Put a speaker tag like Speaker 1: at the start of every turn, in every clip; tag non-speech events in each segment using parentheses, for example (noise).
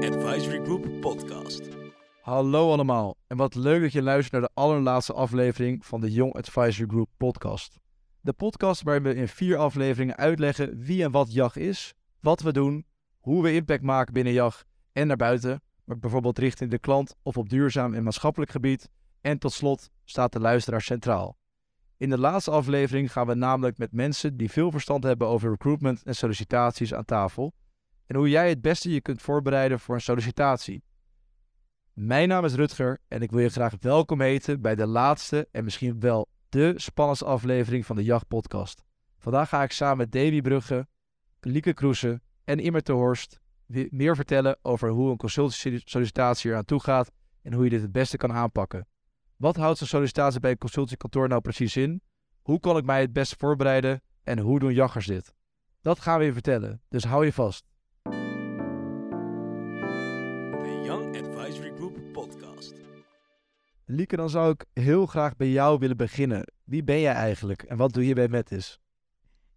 Speaker 1: Advisory Group podcast.
Speaker 2: Hallo allemaal en wat leuk dat je luistert naar de allerlaatste aflevering van de Young Advisory Group podcast. De podcast waarin we in vier afleveringen uitleggen wie en wat JAG is, wat we doen, hoe we impact maken binnen JAG en naar buiten, maar bijvoorbeeld richting de klant of op duurzaam en maatschappelijk gebied. En tot slot staat de luisteraar centraal. In de laatste aflevering gaan we namelijk met mensen die veel verstand hebben over recruitment en sollicitaties aan tafel en hoe jij het beste je kunt voorbereiden voor een sollicitatie. Mijn naam is Rutger en ik wil je graag welkom heten bij de laatste en misschien wel de spannendste aflevering van de Jacht Podcast. Vandaag ga ik samen met Davy Brugge, Lieke Kroesen en Immer te Horst meer vertellen over hoe een consultancy-sollicitatie eraan toe gaat en hoe je dit het beste kan aanpakken. Wat houdt zo'n sollicitatie bij een consultancykantoor nou precies in? Hoe kan ik mij het beste voorbereiden en hoe doen jaggers dit? Dat gaan we je vertellen, dus hou je vast. Lieke, dan zou ik heel graag bij jou willen beginnen. Wie ben jij eigenlijk en wat doe je bij Metis?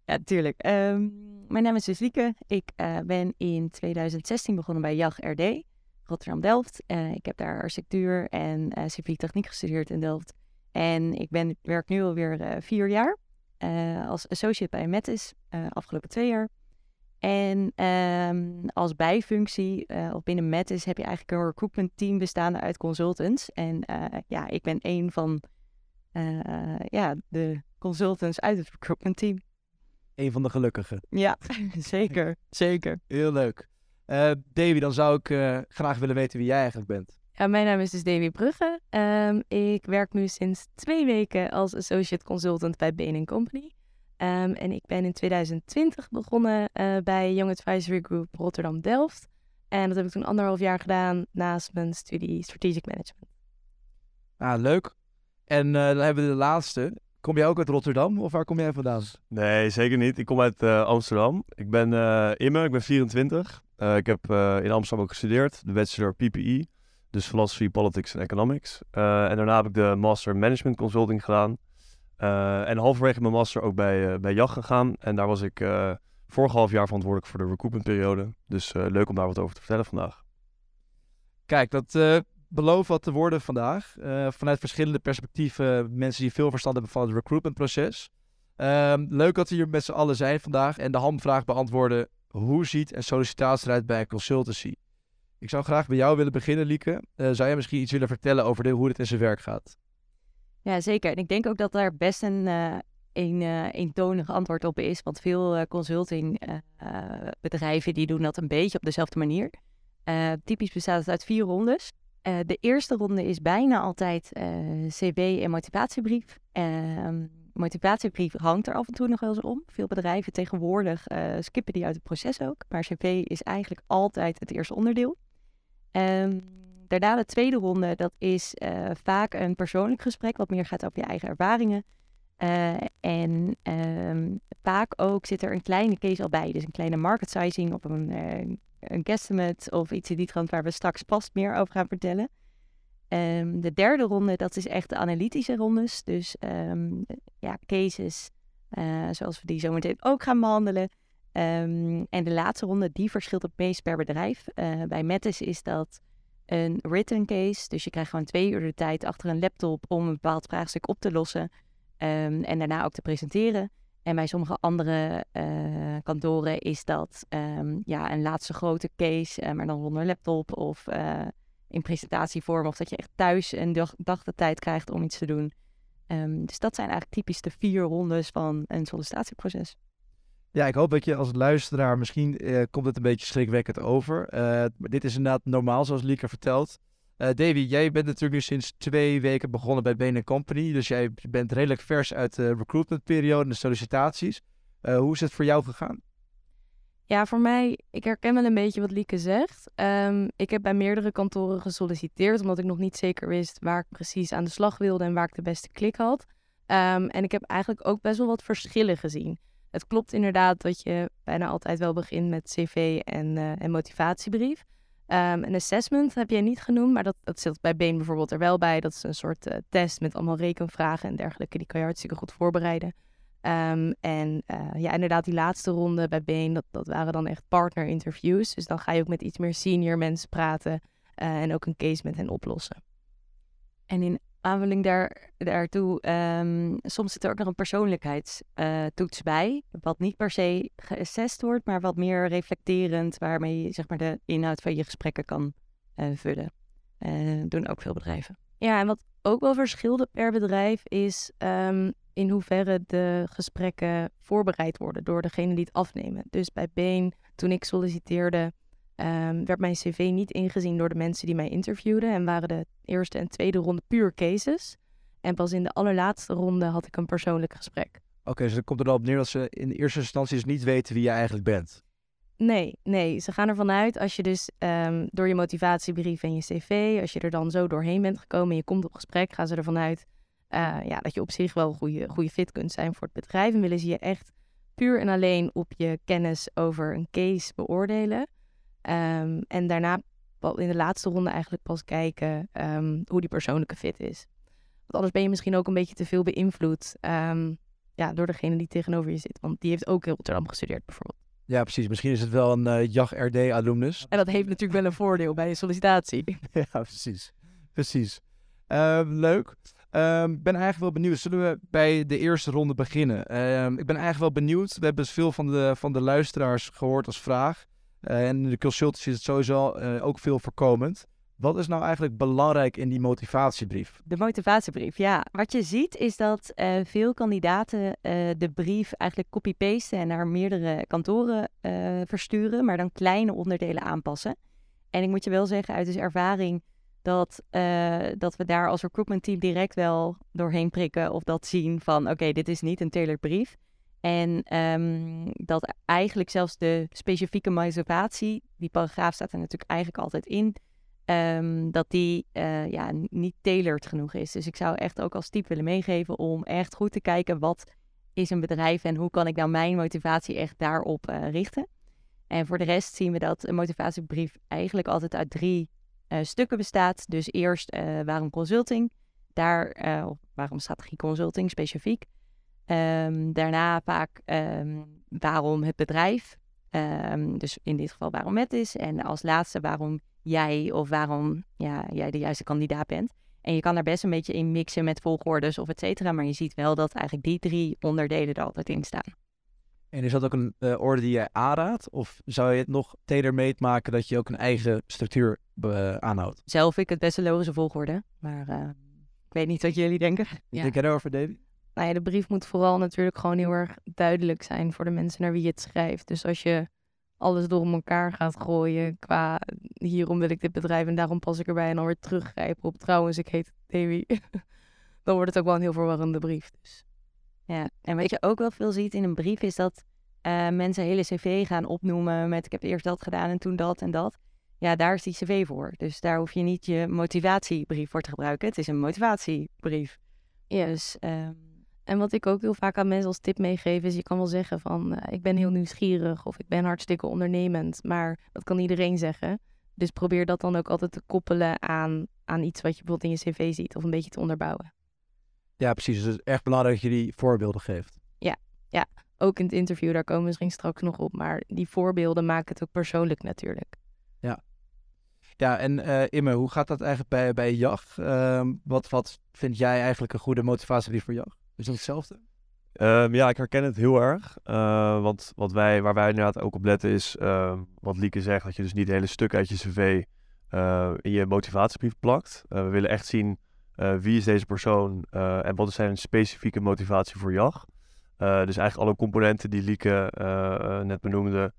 Speaker 3: Ja, tuurlijk. Ehm, mijn naam is dus Lieke. Ik eh, ben in 2016 begonnen bij JAG RD, Rotterdam-Delft. Eh, ik heb daar architectuur en uh, techniek gestudeerd in Delft. En ik ben, werk nu alweer vier jaar als associate bij Metis, afgelopen twee jaar. En ehm, als bijfunctie, of binnen Metis, heb je eigenlijk een recruitment team bestaande uit consultants. En ja, ik ben een van ja, de consultants uit het recruitment team.
Speaker 2: Een van de gelukkigen.
Speaker 3: Ja, (laughs) zeker. Zeker.
Speaker 2: Heel leuk. Uh, Davy, dan zou ik uh, graag willen weten wie jij eigenlijk bent.
Speaker 3: Ja, mijn naam is dus Davy Brugge. Um, ik werk nu sinds twee weken als associate consultant bij Bain Company. Um, en ik ben in 2020 begonnen uh, bij Young Advisory Group Rotterdam-Delft. En dat heb ik toen anderhalf jaar gedaan naast mijn studie Strategic Management.
Speaker 2: Ah, leuk. En dan hebben we de laatste. Kom jij ook uit Rotterdam of waar kom jij vandaan?
Speaker 4: Nee, zeker niet. Ik kom uit uh, Amsterdam. Ik ben uh, Immer, ik ben 24. Uh, ik heb in Amsterdam ook gestudeerd, de bachelor PPE, dus Philosophy, Politics en Economics. en daarna heb ik de Master Management Consulting gedaan. En halverwege mijn master ook bij, bij JAG gegaan. En daar was ik vorig half jaar verantwoordelijk voor de recruitmentperiode. Dus leuk om daar wat over te vertellen vandaag.
Speaker 2: Kijk, dat beloof wat te worden vandaag. Uh, vanuit verschillende perspectieven. Mensen die veel verstand hebben van het recruitmentproces. Uh, leuk dat we hier met z'n allen zijn vandaag. En de hamvraag beantwoorden. Hoe ziet een sollicitatie eruit bij een consultancy? Ik zou graag bij jou willen beginnen, Lieke. Uh, zou jij misschien iets willen vertellen over hoe dit in zijn werk gaat?
Speaker 3: Ja, zeker. En ik denk ook dat daar best een, uh, een uh, eentonig antwoord op is. Want veel consultingbedrijven die doen dat een beetje op dezelfde manier. typisch bestaat het uit vier rondes. De eerste ronde is bijna altijd cv en motivatiebrief. Uh, motivatiebrief hangt er af en toe nog wel eens om. Veel bedrijven tegenwoordig skippen die uit het proces ook. Maar cv is eigenlijk altijd het eerste onderdeel. Um, daarna de tweede ronde, dat is vaak een persoonlijk gesprek, wat meer gaat over je eigen ervaringen. en um, vaak ook zit er een kleine case al bij, dus een kleine market sizing of een een guesstimate of iets in die trant waar we straks pas meer over gaan vertellen. Um, de derde ronde, dat is echt de analytische rondes. Dus um, ja, cases, uh, zoals we die zometeen ook gaan behandelen. En de laatste ronde, die verschilt het meest per bedrijf. Uh, bij Metis is dat een written case. Dus je krijgt gewoon twee uur de tijd achter een laptop om een bepaald vraagstuk op te lossen. en daarna ook te presenteren. En bij sommige andere uh, kantoren is dat um, ja, een laatste grote case, uh, maar dan zonder laptop of uh, in presentatievorm. Of dat je echt thuis een dag, de tijd krijgt om iets te doen. Um, dus dat zijn eigenlijk typisch de vier rondes van een sollicitatieproces.
Speaker 2: Ja, ik hoop dat je als luisteraar, misschien komt het een beetje schrikwekkend over. maar dit is inderdaad normaal, zoals Lieke vertelt. Uh, Davy, jij bent natuurlijk nu sinds twee weken begonnen bij Bain Company. Dus jij bent redelijk vers uit de recruitmentperiode en de sollicitaties. Hoe is het voor jou gegaan?
Speaker 3: Ja, voor mij, ik herken wel een beetje wat Lieke zegt. Um, ik heb bij meerdere kantoren gesolliciteerd, omdat ik nog niet zeker wist waar ik precies aan de slag wilde en waar ik de beste klik had. Um, en ik heb eigenlijk ook best wel wat verschillen gezien. Het klopt inderdaad dat je bijna altijd wel begint met cv en, uh, en motivatiebrief. Um, een assessment heb jij niet genoemd, maar dat, dat zit bij Been bijvoorbeeld er wel bij. Dat is een soort uh, test met allemaal rekenvragen en dergelijke. Die kan je hartstikke goed voorbereiden. Ehm, en eh, ja, inderdaad, die laatste ronde bij Been, dat, dat waren dan echt partner interviews. Dus dan ga je ook met iets meer senior mensen praten eh, en ook een case met hen oplossen. En in aanvulling daar, daartoe, ehm, soms zit er ook nog een persoonlijkheidstoets bij. Wat niet per se geassessed wordt, maar wat meer reflecterend, waarmee je zeg maar, de inhoud van je gesprekken kan eh, vullen. Uh, doen ook veel bedrijven. Ja, en wat ook wel verschilde per bedrijf is ehm, in hoeverre de gesprekken voorbereid worden door degene die het afnemen. Dus bij Bain, toen ik solliciteerde, um, werd mijn cv niet ingezien door de mensen die mij interviewden en waren de eerste en tweede ronde puur cases. En pas in de allerlaatste ronde had ik een persoonlijk gesprek.
Speaker 2: Oké, okay, dus dan komt er dan op neer dat ze in de eerste instantie dus niet weten wie je eigenlijk bent.
Speaker 3: Nee, nee. Ze gaan ervan uit als je dus um, door je motivatiebrief en je cv, als je er dan zo doorheen bent gekomen en je komt op gesprek, gaan ze ervan uit uh, ja, dat je op zich wel een goede, goede fit kunt zijn voor het bedrijf. En willen ze je echt puur en alleen op je kennis over een case beoordelen. Um, en daarna in de laatste ronde eigenlijk pas kijken um, hoe die persoonlijke fit is. Want anders ben je misschien ook een beetje te veel beïnvloed ja, door degene die tegenover je zit. Want die heeft ook heel Rotterdam gestudeerd bijvoorbeeld.
Speaker 2: Ja, precies. Misschien is het wel een uh, JAG-RD-alumnus.
Speaker 3: En dat heeft natuurlijk wel een voordeel bij je sollicitatie. (laughs)
Speaker 2: ja, precies. Precies. Uh, leuk. Ik ben eigenlijk wel benieuwd. Zullen we bij de eerste ronde beginnen? ik ben eigenlijk wel benieuwd. We hebben dus veel van de, van de luisteraars gehoord als vraag. Uh, en de consultancy is het sowieso uh, ook veel voorkomend. Wat is nou eigenlijk belangrijk in die motivatiebrief?
Speaker 3: De motivatiebrief, ja. Wat je ziet is dat uh, veel kandidaten de brief eigenlijk copy-pasten en naar meerdere kantoren versturen, maar dan kleine onderdelen aanpassen. En ik moet je wel zeggen uit dus ervaring dat, dat we daar als recruitment team direct wel doorheen prikken of dat zien van oké, dit is niet een tailored brief. En um, dat eigenlijk zelfs de specifieke motivatie, die paragraaf staat er natuurlijk eigenlijk altijd in, um, dat die uh, ja, niet tailored genoeg is. Dus ik zou echt ook als tip willen meegeven om echt goed te kijken wat is een bedrijf en hoe kan ik nou mijn motivatie echt daarop uh, richten. En voor de rest zien we dat een motivatiebrief eigenlijk altijd uit drie uh, stukken bestaat. Dus eerst waarom consulting, daar, waarom strategie consulting specifiek. Um, daarna vaak um, waarom het bedrijf, um, dus in dit geval waarom het is. En als laatste waarom jij of waarom ja, jij de juiste kandidaat bent. En je kan daar best een beetje in mixen met volgordes of et cetera. Maar je ziet wel dat eigenlijk die drie onderdelen er altijd in staan.
Speaker 2: En is dat ook een uh, orde die jij aanraadt? Of zou je het nog tailor-made maken dat je ook een eigen structuur uh, aanhoudt?
Speaker 3: Zelf vind ik het best een logische volgorde. Maar uh, ik weet niet wat jullie denken.
Speaker 2: Ja. Denk jij daarover, Davy?
Speaker 3: Nou ja, de brief moet vooral natuurlijk gewoon heel erg duidelijk zijn voor de mensen naar wie je het schrijft. Dus als je alles door elkaar gaat gooien qua hierom wil ik dit bedrijf en daarom pas ik erbij en dan weer teruggrijpen op trouwens ik heet Davy. (laughs) dan wordt het ook wel een heel verwarrende brief. Dus. Ja, en wat je ook wel veel ziet in een brief is dat uh, mensen hele cv gaan opnoemen met ik heb eerst dat gedaan en toen dat en dat. Ja, daar is die cv voor. Dus daar hoef je niet je motivatiebrief voor te gebruiken. Het is een motivatiebrief. Ja, dus... Um, en wat ik ook heel vaak aan mensen als tip meegeef is, je kan wel zeggen van, uh, ik ben heel nieuwsgierig of ik ben hartstikke ondernemend, maar dat kan iedereen zeggen. Dus probeer dat dan ook altijd te koppelen aan, aan iets wat je bijvoorbeeld in je cv ziet of een beetje te onderbouwen.
Speaker 2: Ja, precies. Dus het is echt belangrijk dat je die voorbeelden geeft.
Speaker 3: Ja, ja. Ook in het interview, daar komen we misschien straks nog op, maar die voorbeelden maken het ook persoonlijk natuurlijk.
Speaker 2: Ja. Ja, en uh, Imme, hoe gaat dat eigenlijk bij, bij JAG? Uh, wat, wat vind jij eigenlijk een goede motivatiebrief voor JAG? Is dat hetzelfde?
Speaker 4: Um, ja, ik herken het heel erg. Uh, want wat wij, waar wij inderdaad ook op letten is, uh, wat Lieke zegt, dat je dus niet hele stuk uit je cv uh, in je motivatiebrief plakt. Eh, we willen echt zien wie is deze persoon en wat is zijn specifieke motivatie voor JAG. dus eigenlijk alle componenten die Lieke net benoemde,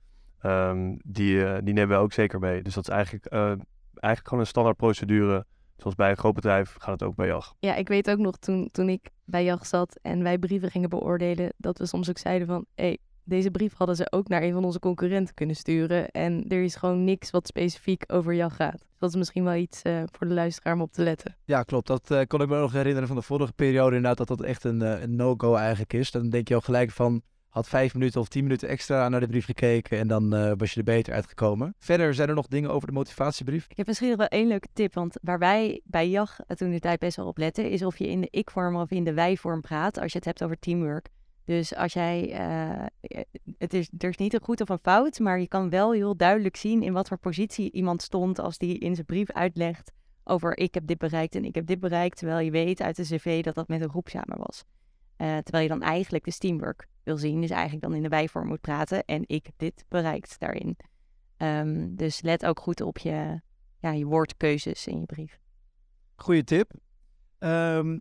Speaker 4: die, die nemen we ook zeker mee. Dus dat is eigenlijk, eigenlijk gewoon een standaard procedure Zoals bij een groot bedrijf gaat het ook bij JAG.
Speaker 3: Ja, ik weet ook nog toen, toen ik bij JAG zat en wij brieven gingen beoordelen, dat we soms ook zeiden van, hé, hey, deze brief hadden ze ook naar een van onze concurrenten kunnen sturen. En er is gewoon niks wat specifiek over JAG gaat. Dat is misschien wel iets uh, voor de luisteraar om op te letten.
Speaker 2: Ja, klopt. Dat uh, kon ik me nog herinneren van de vorige periode inderdaad, dat dat echt een, uh, een no-go eigenlijk is. Dan denk je al gelijk van, had vijf minuten of tien minuten extra naar de brief gekeken en dan uh, was je er beter uitgekomen. Verder zijn er nog dingen over de motivatiebrief?
Speaker 3: Ik heb misschien nog wel één leuke tip, want waar wij bij JAG toen de tijd best wel op letten, is of je in de ik-vorm of in de wij-vorm praat als je het hebt over teamwork. Dus als jij, eh, het is, er is niet een goed of een fout, maar je kan wel heel duidelijk zien in wat voor positie iemand stond als die in zijn brief uitlegt over ik heb dit bereikt en ik heb dit bereikt, terwijl je weet uit de cv dat dat met een groep samen was. Eh, terwijl je dan eigenlijk de teamwork wil zien, dus eigenlijk dan in de bijvorm moet praten en ik heb dit bereikt daarin. Ehm, dus let ook goed op je, ja, je woordkeuzes in je brief.
Speaker 2: Goeie tip. Ehm,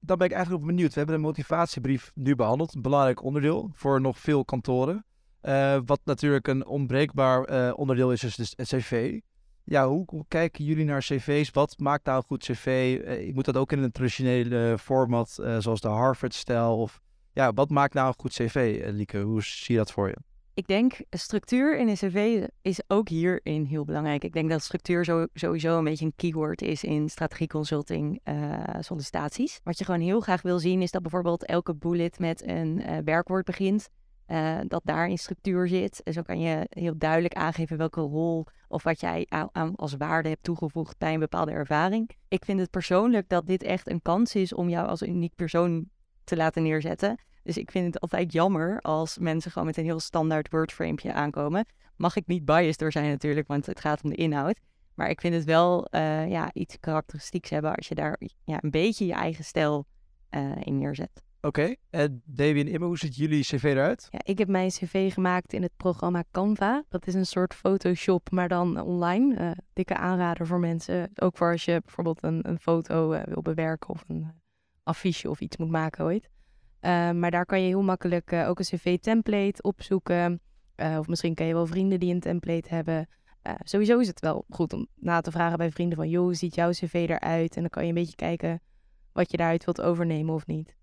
Speaker 2: dan ben ik eigenlijk ook benieuwd. We hebben de motivatiebrief nu behandeld. Een belangrijk onderdeel voor nog veel kantoren. Eh, wat natuurlijk een onbreekbaar eh, onderdeel is, is dus het cv. Ja, hoe, kijken jullie naar cv's? Wat maakt nou een goed cv? Uh, moet dat ook in een traditionele format, zoals de Harvard-stijl? Of ja, wat maakt nou een goed cv, Lieke? Hoe zie je dat voor je?
Speaker 3: Ik denk structuur in een cv is ook hierin heel belangrijk. Ik denk dat structuur sowieso een beetje een keyword is in strategieconsulting uh, sollicitaties. Wat je gewoon heel graag wil zien is dat bijvoorbeeld elke bullet met een werkwoord begint. Uh, dat daar in structuur zit. En zo kan je heel duidelijk aangeven welke rol of wat jij aan, als waarde hebt toegevoegd bij een bepaalde ervaring. Ik vind het persoonlijk dat dit echt een kans is om jou als uniek persoon te laten neerzetten. Dus ik vind het altijd jammer als mensen gewoon met een heel standaard wordframepje aankomen. Mag ik niet biased door zijn natuurlijk, want het gaat om de inhoud. Maar ik vind het wel uh, ja, iets karakteristieks hebben als je daar ja, een beetje je eigen stijl uh, in neerzet.
Speaker 2: Oké, okay. en Davy en Imme, hoe ziet jullie cv eruit?
Speaker 5: Ja, ik heb mijn cv gemaakt in het programma Canva. Dat is een soort Photoshop, maar dan online. Uh, dikke aanrader voor mensen. Ook voor als je bijvoorbeeld een, een foto wil bewerken of een affiche of iets moet maken ooit. Uh, maar daar kan je heel makkelijk ook een cv-template opzoeken. Of misschien ken je wel vrienden die een template hebben. sowieso is het wel goed om na te vragen bij vrienden van... joh, hoe ziet jouw cv eruit? En dan kan je een beetje kijken wat je daaruit wilt overnemen of niet.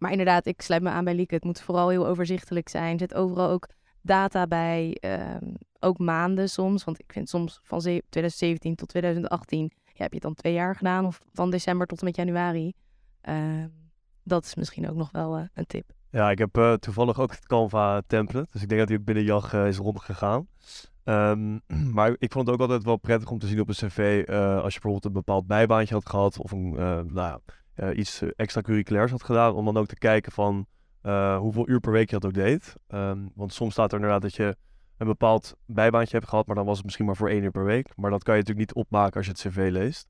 Speaker 5: Maar inderdaad, ik sluit me aan bij Lieke. Het moet vooral heel overzichtelijk zijn. Zit overal ook data bij. Ehm, ook maanden soms. Want ik vind soms van 2017 tot 2018... Ja, heb je het dan twee jaar gedaan. Of van december tot en met januari... Uh, dat is misschien ook nog wel uh, een tip.
Speaker 4: Ja, ik heb uh, toevallig ook het Canva template. Dus ik denk dat hij ook binnen JAG uh, is rondgegaan. Um, (clears throat) maar ik vond het ook altijd wel prettig om te zien op een cv als je bijvoorbeeld een bepaald bijbaantje had gehad of een, nou, iets extracurriculairs had gedaan, om dan ook te kijken van hoeveel uur per week je dat ook deed. Um, want soms staat er inderdaad dat je een bepaald bijbaantje hebt gehad, maar dan was het misschien maar voor één uur per week. Maar dat kan je natuurlijk niet opmaken als je het cv leest.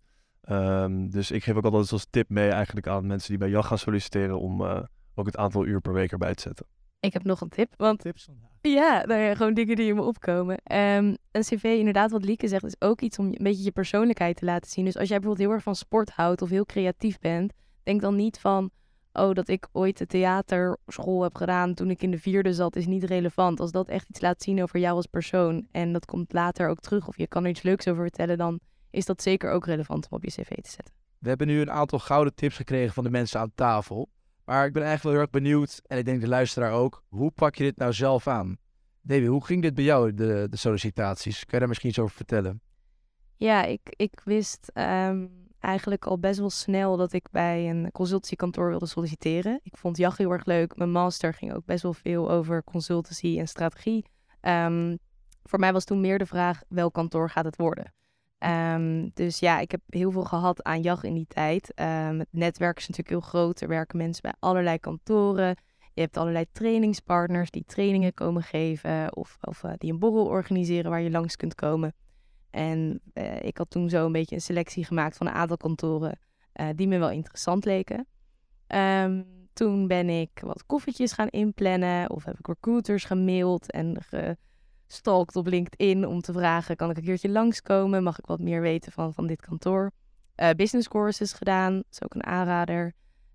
Speaker 4: Um, dus ik geef ook altijd als tip mee eigenlijk aan mensen die bij JAG gaan solliciteren om uh, ook het aantal uur per week erbij te zetten.
Speaker 5: Ik heb nog een tip, want Tips ja, nou ja, gewoon dingen die in me opkomen. Um, een cv, inderdaad, wat Lieke zegt, is ook iets om een beetje je persoonlijkheid te laten zien. Dus als jij bijvoorbeeld heel erg van sport houdt of heel creatief bent, denk dan niet van, oh, dat ik ooit de theaterschool heb gedaan toen ik in de vierde zat, is niet relevant. Als dat echt iets laat zien over jou als persoon en dat komt later ook terug, of je kan er iets leuks over vertellen, dan is dat zeker ook relevant om op je cv te zetten.
Speaker 2: We hebben nu een aantal gouden tips gekregen van de mensen aan tafel. Maar ik ben eigenlijk wel heel erg benieuwd, en ik denk de luisteraar ook, hoe pak je dit nou zelf aan? Davy, hoe ging dit bij jou, de, de sollicitaties? Kan je daar misschien iets over vertellen?
Speaker 5: Ja, ik, ik wist um, eigenlijk al best wel snel dat ik bij een consultancykantoor wilde solliciteren. Ik vond JAG heel erg leuk. Mijn master ging ook best wel veel over consultancy en strategie. Um, voor mij was toen meer de vraag, welk kantoor gaat het worden? Um, dus ja, ik heb heel veel gehad aan JAG in die tijd. Um, het netwerk is natuurlijk heel groot. Er werken mensen bij allerlei kantoren. Je hebt allerlei trainingspartners die trainingen komen geven of, of uh, die een borrel organiseren waar je langs kunt komen. En uh, ik had toen zo een beetje een selectie gemaakt van een aantal kantoren uh, die me wel interessant leken. Um, toen ben ik wat koffietjes gaan inplannen of heb ik recruiters gemaild en ge stalkt op LinkedIn om te vragen: kan ik een keertje langskomen? Mag ik wat meer weten van, van dit kantoor? Uh, business courses gedaan, dat is ook een aanrader.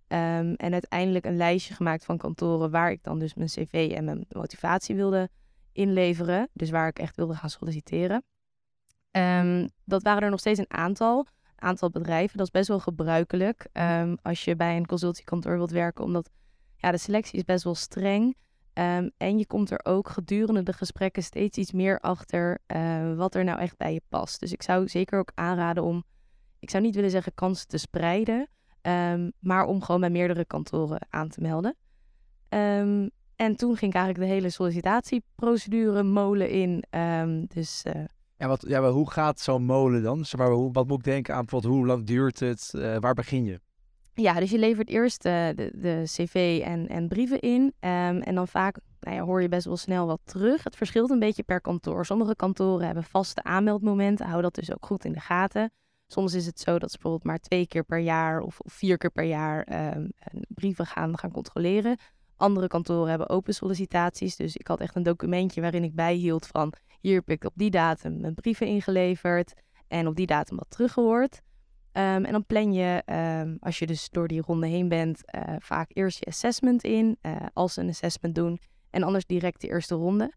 Speaker 5: Um, en uiteindelijk een lijstje gemaakt van kantoren waar ik dan dus mijn cv en mijn motivatie wilde inleveren. Dus waar ik echt wilde gaan solliciteren. Um, dat waren er nog steeds een aantal. Aantal bedrijven. Dat is best wel gebruikelijk um, als je bij een consultiekantoor wilt werken. Omdat ja, de selectie is best wel streng. Um, en je komt er ook gedurende de gesprekken steeds iets meer achter uh, wat er nou echt bij je past. Dus ik zou zeker ook aanraden om, ik zou niet willen zeggen kansen te spreiden, um, maar om gewoon bij meerdere kantoren aan te melden. Um, en toen ging ik eigenlijk de hele sollicitatieprocedure molen in. dus, uh,
Speaker 2: ja, wat, ja, hoe gaat zo'n molen dan? Zeg wat moet ik denken aan bijvoorbeeld hoe lang duurt het? Uh, waar begin je?
Speaker 5: Ja, dus je levert eerst eh, de, de cv en, en brieven in. ehm, en dan vaak nou ja, hoor je best wel snel wat terug. Het verschilt een beetje per kantoor. Sommige kantoren hebben vaste aanmeldmomenten. Hou dat dus ook goed in de gaten. Soms is het zo dat ze bijvoorbeeld maar twee keer per jaar of, vier keer per jaar ehm, brieven gaan, gaan controleren. Andere kantoren hebben open sollicitaties. Dus ik had echt een documentje waarin ik bijhield van... hier heb ik op die datum mijn brieven ingeleverd... en op die datum wat teruggehoord. Ehm, en dan plan je, ehm, als je dus door die ronde heen bent... eh, vaak eerst je assessment in, eh, als ze een assessment doen... en anders direct de eerste ronde.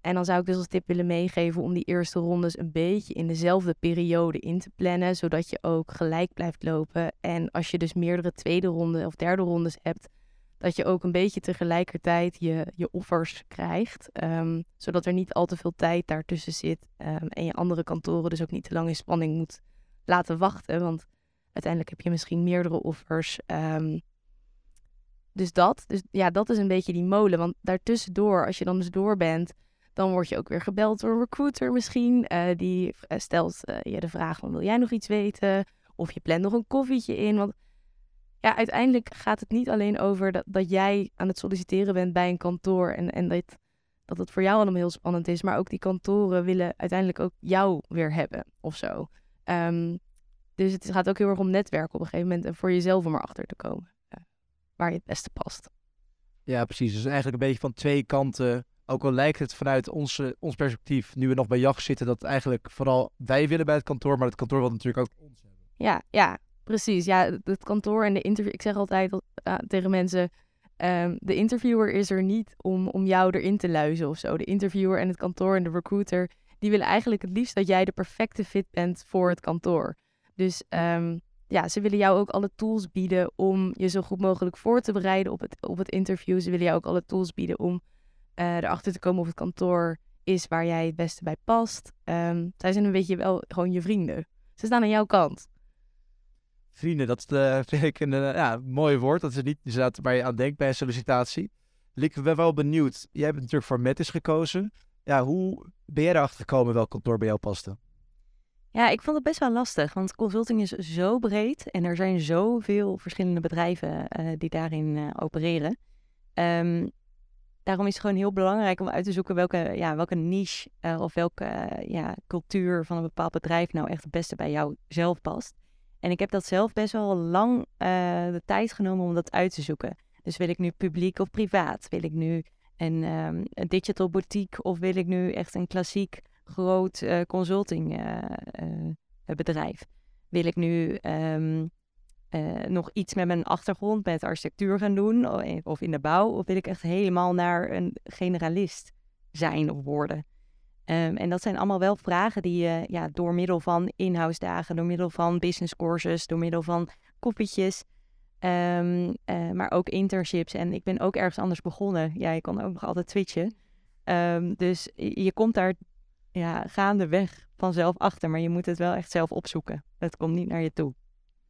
Speaker 5: En dan zou ik dus als tip willen meegeven om die eerste rondes een beetje in dezelfde periode in te plannen, zodat je ook gelijk blijft lopen. En als je dus meerdere tweede ronde of derde rondes hebt, dat je ook een beetje tegelijkertijd je, je offers krijgt. ehm, zodat er niet al te veel tijd daartussen zit. en je andere kantoren dus ook niet te lang in spanning moet laten wachten. Want uiteindelijk heb je misschien meerdere offers. ehm, dus dat. Dus ja, dat is een beetje die molen. Want daartussendoor, als je dan dus door bent, dan word je ook weer gebeld door een recruiter misschien. eh, die eh, stelt eh, je de vraag wil jij nog iets weten? Of je plant nog een koffietje in. Want ja, uiteindelijk gaat het niet alleen over dat, dat jij aan het solliciteren bent bij een kantoor. En, en dat, dat het voor jou allemaal heel spannend is. Maar ook die kantoren willen uiteindelijk ook jou weer hebben of zo. Ehm, dus het gaat ook heel erg om netwerken op een gegeven moment. En voor jezelf om erachter te komen. eh, waar je het beste past.
Speaker 2: Ja, precies. Dus eigenlijk een beetje van twee kanten. Ook al lijkt het vanuit onze, ons perspectief, nu we nog bij jacht zitten, dat eigenlijk vooral wij willen bij het kantoor, maar het kantoor wil natuurlijk ook ons hebben.
Speaker 5: Ja, ja, precies. Ja, het- kantoor en de interview. Ik zeg altijd eh, tegen mensen: ehm, de interviewer is er niet om, om jou erin te luizen of zo. De interviewer en het kantoor en de recruiter, die willen eigenlijk het liefst dat jij de perfecte fit bent voor het kantoor. Dus ehm, ja, ze willen jou ook alle tools bieden om je zo goed mogelijk voor te bereiden op het, op het interview. Ze willen jou ook alle tools bieden om eh, erachter te komen of het kantoor is waar jij het beste bij past. Ehm, zij zijn een beetje wel gewoon je vrienden. Ze staan aan jouw kant.
Speaker 2: Vrienden, dat is (laughs) vind ik een eh, ja, mooi woord. Dat is niet waar je aan denkt bij een sollicitatie. Ik ben wel benieuwd. Jij hebt natuurlijk voor Metis gekozen. Ja, hoe ben jij erachter gekomen welk kantoor bij jou paste?
Speaker 3: Ja, ik vond het best wel lastig, want consulting is zo breed en er zijn zoveel verschillende bedrijven eh, die daarin eh, opereren. Ehm, daarom is het gewoon heel belangrijk om uit te zoeken welke, ja, welke niche eh, of welke ja, cultuur van een bepaald bedrijf nou echt het beste bij jou zelf past. En ik heb dat zelf best wel lang de tijd genomen om dat uit te zoeken. Dus wil ik nu publiek of privaat? Wil ik nu een, ehm, een digital boutique of wil ik nu echt een klassiek groot eh, consulting eh, eh, bedrijf? Wil ik nu ehm, eh, nog iets met mijn achtergrond met architectuur gaan doen of in de bouw? Of wil ik echt helemaal naar een generalist zijn of worden? Ehm, en dat zijn allemaal wel vragen die je ja, door middel van in-house dagen, door middel van business courses, door middel van koffietjes, ehm, eh, maar ook internships. En ik ben ook ergens anders begonnen. Ja, je kan ook nog altijd switchen. Ehm, dus je komt daar ja, gaandeweg vanzelf achter, maar je moet het wel echt zelf opzoeken. Het komt niet naar je toe.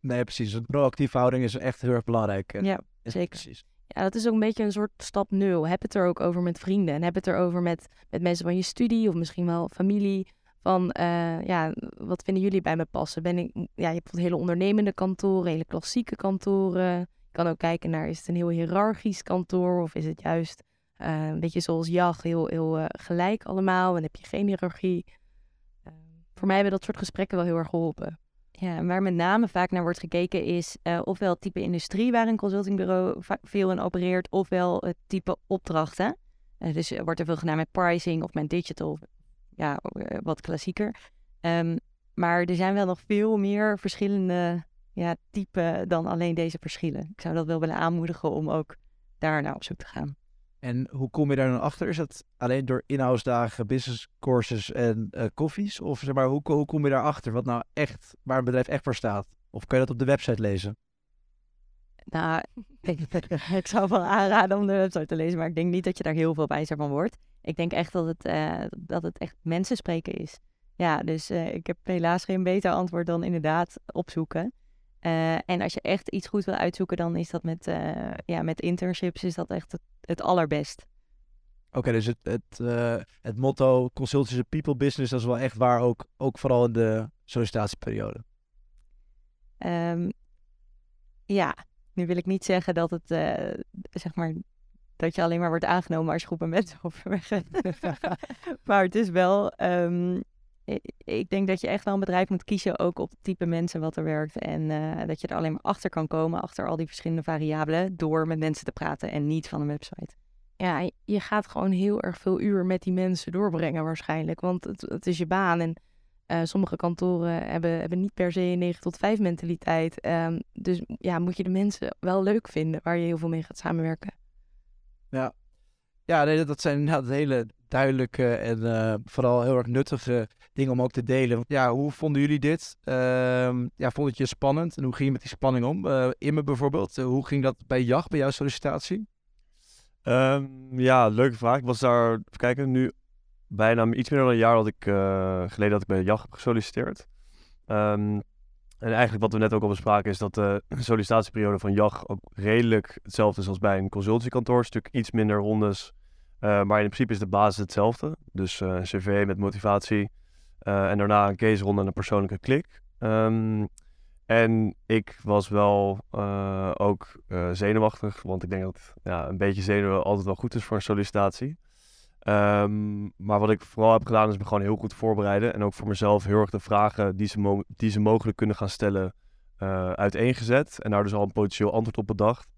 Speaker 2: Nee, precies. Een proactieve houding is echt heel erg belangrijk.
Speaker 3: Ja, zeker.
Speaker 2: Precies.
Speaker 5: Ja, dat is ook een beetje een soort stap nul. Heb het er ook over met vrienden. En heb het erover met, met mensen van je studie of misschien wel familie. Van, eh, ja, wat vinden jullie bij me passen? Ben ik, ja, je hebt bijvoorbeeld hele ondernemende kantoren, hele klassieke kantoren. Je kan ook kijken naar, is het een heel hiërarchisch kantoor of is het juist eh, een beetje zoals JAG, heel, heel eh, gelijk allemaal en heb je geen hiërarchie. Voor mij hebben dat soort gesprekken wel heel erg geholpen.
Speaker 3: Ja, en waar met name vaak naar wordt gekeken is ofwel het type industrie waar een consultingbureau veel in opereert, ofwel het type opdrachten. Dus wordt er veel gedaan met pricing of met digital, ja, eh, wat klassieker. Ehm, maar er zijn wel nog veel meer verschillende ja, typen dan alleen deze verschillen. Ik zou dat wel willen aanmoedigen om ook daar naar op zoek te gaan.
Speaker 2: En hoe kom je daar dan achter? Is dat alleen door in-house dagen, business courses en eh, koffies? Of zeg maar, hoe, hoe kom je daar achter? Wat nou echt, waar een bedrijf echt voor staat? Of kan je dat op de website lezen?
Speaker 3: Nou, ik, (laughs) ik zou wel aanraden om de website te lezen, maar ik denk niet dat je daar heel veel wijzer van wordt. Ik denk echt dat het, eh, dat het echt mensen spreken is. Ja, dus eh, ik heb helaas geen beter antwoord dan inderdaad opzoeken. Eh, en als je echt iets goed wil uitzoeken, dan is dat met, ja, met internships is dat echt het, het allerbest.
Speaker 2: Oké, dus het, het, het motto consultancy people business, dat is wel echt waar, ook, ook vooral in de sollicitatieperiode.
Speaker 3: Ehm, Ja, nu wil ik niet zeggen dat het, zeg maar, dat je alleen maar wordt aangenomen als je groepen mensen (laughs) overweg (laughs) maar het is wel, ehm, ik denk dat je echt wel een bedrijf moet kiezen ook op het type mensen wat er werkt. En eh, dat je er alleen maar achter kan komen, achter al die verschillende variabelen, door met mensen te praten en niet van een website.
Speaker 5: Ja, je gaat gewoon heel erg veel uur met die mensen doorbrengen waarschijnlijk. Want het, het is je baan en eh, sommige kantoren hebben, hebben niet per se een 9 tot 5 mentaliteit. Ehm, dus ja, moet je de mensen wel leuk vinden waar je heel veel mee gaat samenwerken.
Speaker 2: Ja, nee, dat- zijn inderdaad hele duidelijke en eh, vooral heel erg nuttige dingen om ook te delen. Ja, hoe vonden jullie dit? Ehm, ja, vond het je spannend? En hoe ging je met die spanning om? Eh Imme bijvoorbeeld, eh, hoe ging dat bij JAG, bij jouw sollicitatie?
Speaker 4: Ehm, ja, leuke vraag. Ik was daar, even kijken, nu bijna iets meer dan een jaar dat ik, geleden dat ik bij JAG heb gesolliciteerd. Ehm, en eigenlijk wat we net ook al bespraken is dat de sollicitatieperiode van JAG ook redelijk hetzelfde is als bij een consultiekantoor. Stuk iets minder rondes, eh, maar in principe is de basis hetzelfde. Dus eh, een cv met motivatie eh, en daarna een case-ronde en een persoonlijke klik. Ehm, en ik was wel ook zenuwachtig, want ik denk dat ja, een beetje zenuwen altijd wel goed is voor een sollicitatie. Ehm, maar wat ik vooral heb gedaan is me gewoon heel goed voorbereiden. En ook voor mezelf heel erg de vragen die ze, die ze mogelijk kunnen gaan stellen eh, uiteengezet. En daar dus al een potentieel antwoord op bedacht.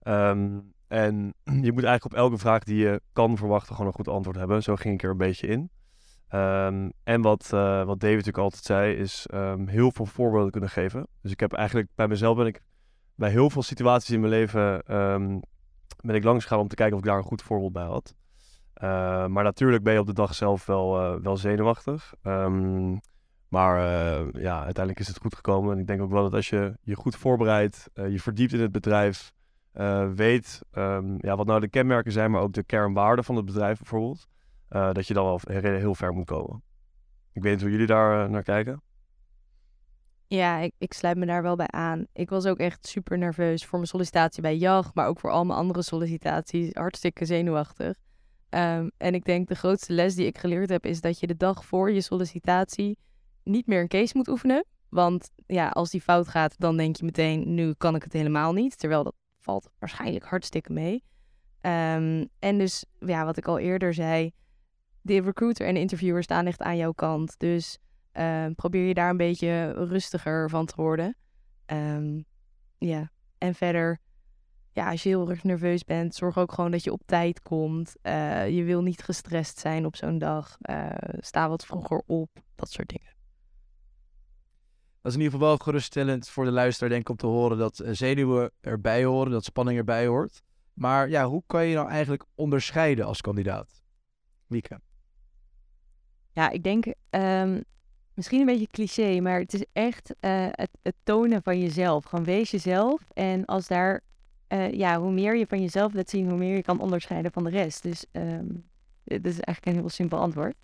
Speaker 4: Ehm, en (clears throat) je moet eigenlijk op elke vraag die je kan verwachten gewoon een goed antwoord hebben. Zo ging ik er een beetje in. Ehm, en wat, eh, wat David natuurlijk altijd zei, is heel veel voorbeelden kunnen geven. Dus ik heb eigenlijk bij mezelf ben ik bij heel veel situaties in mijn leven ben ik langs gegaan om te kijken of ik daar een goed voorbeeld bij had. Eh, maar natuurlijk ben je op de dag zelf wel, eh, wel zenuwachtig. Ehm, maar eh, ja, uiteindelijk is het goed gekomen. En ik denk ook wel dat als je je goed voorbereidt, je verdiept in het bedrijf, weet ehm, ja, wat nou de kenmerken zijn, maar ook de kernwaarden van het bedrijf bijvoorbeeld, dat je dan wel heel, ver moet komen. Ik weet niet hoe jullie daar naar kijken.
Speaker 5: Ja, ik, ik sluit me daar wel bij aan. Ik was ook echt super nerveus voor mijn sollicitatie bij JAG, maar ook voor al mijn andere sollicitaties. Hartstikke zenuwachtig. Ehm, en ik denk de grootste les die ik geleerd heb, is dat je de dag voor je sollicitatie niet meer een case moet oefenen. Want ja, als die fout gaat, dan denk je meteen, nu kan ik het helemaal niet. Terwijl dat valt waarschijnlijk hartstikke mee. Ehm, en dus, ja, wat ik al eerder zei, de recruiter en de interviewer staan echt aan jouw kant. Dus Ehm, probeer je daar een beetje rustiger van te worden. Ja, en verder, ja, als je heel erg nerveus bent, zorg ook gewoon dat je op tijd komt. Eh, je wil niet gestrest zijn op zo'n dag. Eh, sta wat vroeger op, dat soort dingen.
Speaker 2: Dat is in ieder geval wel geruststellend voor de luisteraar, denk ik, om te horen dat eh, zenuwen erbij horen, dat spanning erbij hoort. Maar ja, hoe kan je nou eigenlijk onderscheiden als kandidaat? Lieke.
Speaker 3: Ja, ik denk ehm, misschien een beetje cliché, maar het is echt eh, het, het tonen van jezelf. Gewoon wees jezelf. En als daar, eh, ja, hoe meer je van jezelf laat zien, hoe meer je kan onderscheiden van de rest. Dus ehm dit is eigenlijk een heel simpel antwoord.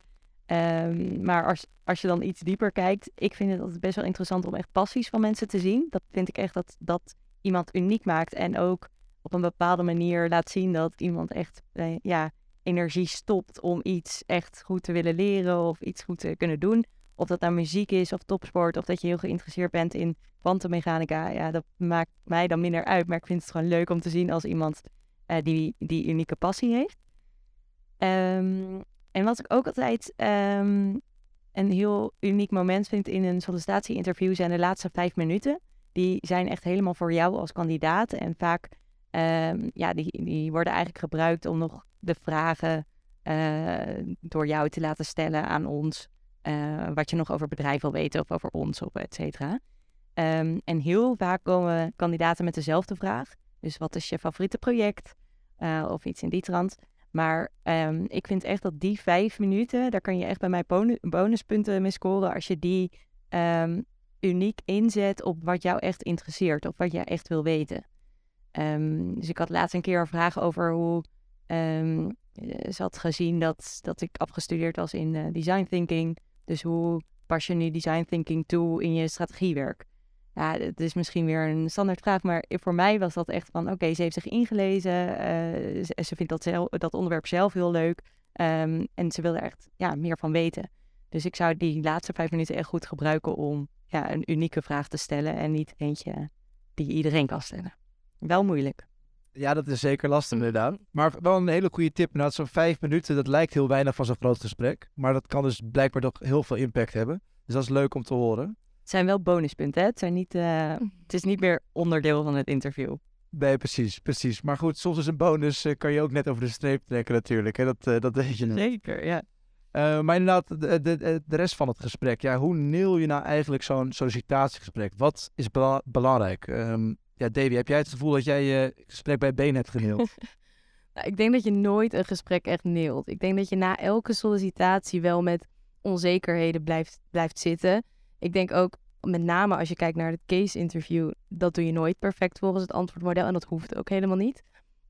Speaker 3: Ehm, maar als, als je dan iets dieper kijkt, ik vind het altijd best wel interessant om echt passies van mensen te zien. Dat vind ik echt dat dat iemand uniek maakt en ook op een bepaalde manier laat zien dat iemand echt, eh, ja, energie stopt om iets echt goed te willen leren of iets goed te kunnen doen. Of dat nou muziek is of topsport of dat je heel geïnteresseerd bent in kwantummechanica. Ja, dat maakt mij dan minder uit. Maar ik vind het gewoon leuk om te zien als iemand eh, die die unieke passie heeft. Ehm, en wat ik ook altijd ehm, een heel uniek moment vind in een sollicitatie-interview zijn de laatste vijf minuten. Die zijn echt helemaal voor jou als kandidaat. En vaak ehm, ja, die, die worden eigenlijk gebruikt om nog de vragen eh, door jou te laten stellen aan ons. Eh, wat je nog over bedrijf wil weten of over ons of et cetera. Ehm, en heel vaak komen kandidaten met dezelfde vraag. Dus wat is je favoriete project? Eh, of iets in die trant. Maar ehm, ik vind echt dat die vijf minuten, daar kan je echt bij mij bonu- bonuspunten mee scoren als je die ehm, uniek inzet op wat jou echt interesseert of wat jij echt wil weten. Dus ik had laatst een keer een vraag over hoe eh, ze had gezien dat, dat ik afgestudeerd was in eh, design thinking. Dus hoe pas je nu design thinking toe in je strategiewerk? Ja, het is misschien weer een standaard vraag, maar voor mij was dat echt van, oké, ze heeft zich ingelezen, eh, ze, vindt dat, dat onderwerp zelf heel leuk ehm, en ze wil er echt ja, meer van weten. Dus ik zou die laatste vijf minuten echt goed gebruiken om ja, een unieke vraag te stellen en niet eentje die iedereen kan stellen. Wel moeilijk.
Speaker 2: Ja, dat is zeker lastig inderdaad. Maar wel een hele goede tip. Inderdaad, zo'n vijf minuten, dat lijkt heel weinig van zo'n groot gesprek. Maar dat kan dus blijkbaar toch heel veel impact hebben. Dus dat is leuk om te horen.
Speaker 3: Het zijn wel bonuspunten, hè? Het, zijn niet, eh, (laughs) het is niet meer onderdeel van het interview.
Speaker 2: Nee, precies, precies. Maar goed, soms is een bonus, eh, kan je ook net over de streep trekken natuurlijk. Hè? Dat, eh, dat weet je net.
Speaker 3: Zeker, ja.
Speaker 2: Eh, maar inderdaad, de, de, de de rest van het gesprek. Ja, hoe neel je nou eigenlijk zo'n sollicitatiegesprek? Wat is bela- belangrijk? Ehm, ja, Davy, heb jij het gevoel dat jij je gesprek bij been hebt geneeld? (laughs)
Speaker 5: Nou, ik denk dat je nooit een gesprek echt neelt. Ik denk dat je na elke sollicitatie wel met onzekerheden blijft, blijft zitten. Ik denk ook, met name als je kijkt naar het case interview, dat doe je nooit perfect volgens het antwoordmodel. En dat hoeft ook helemaal niet.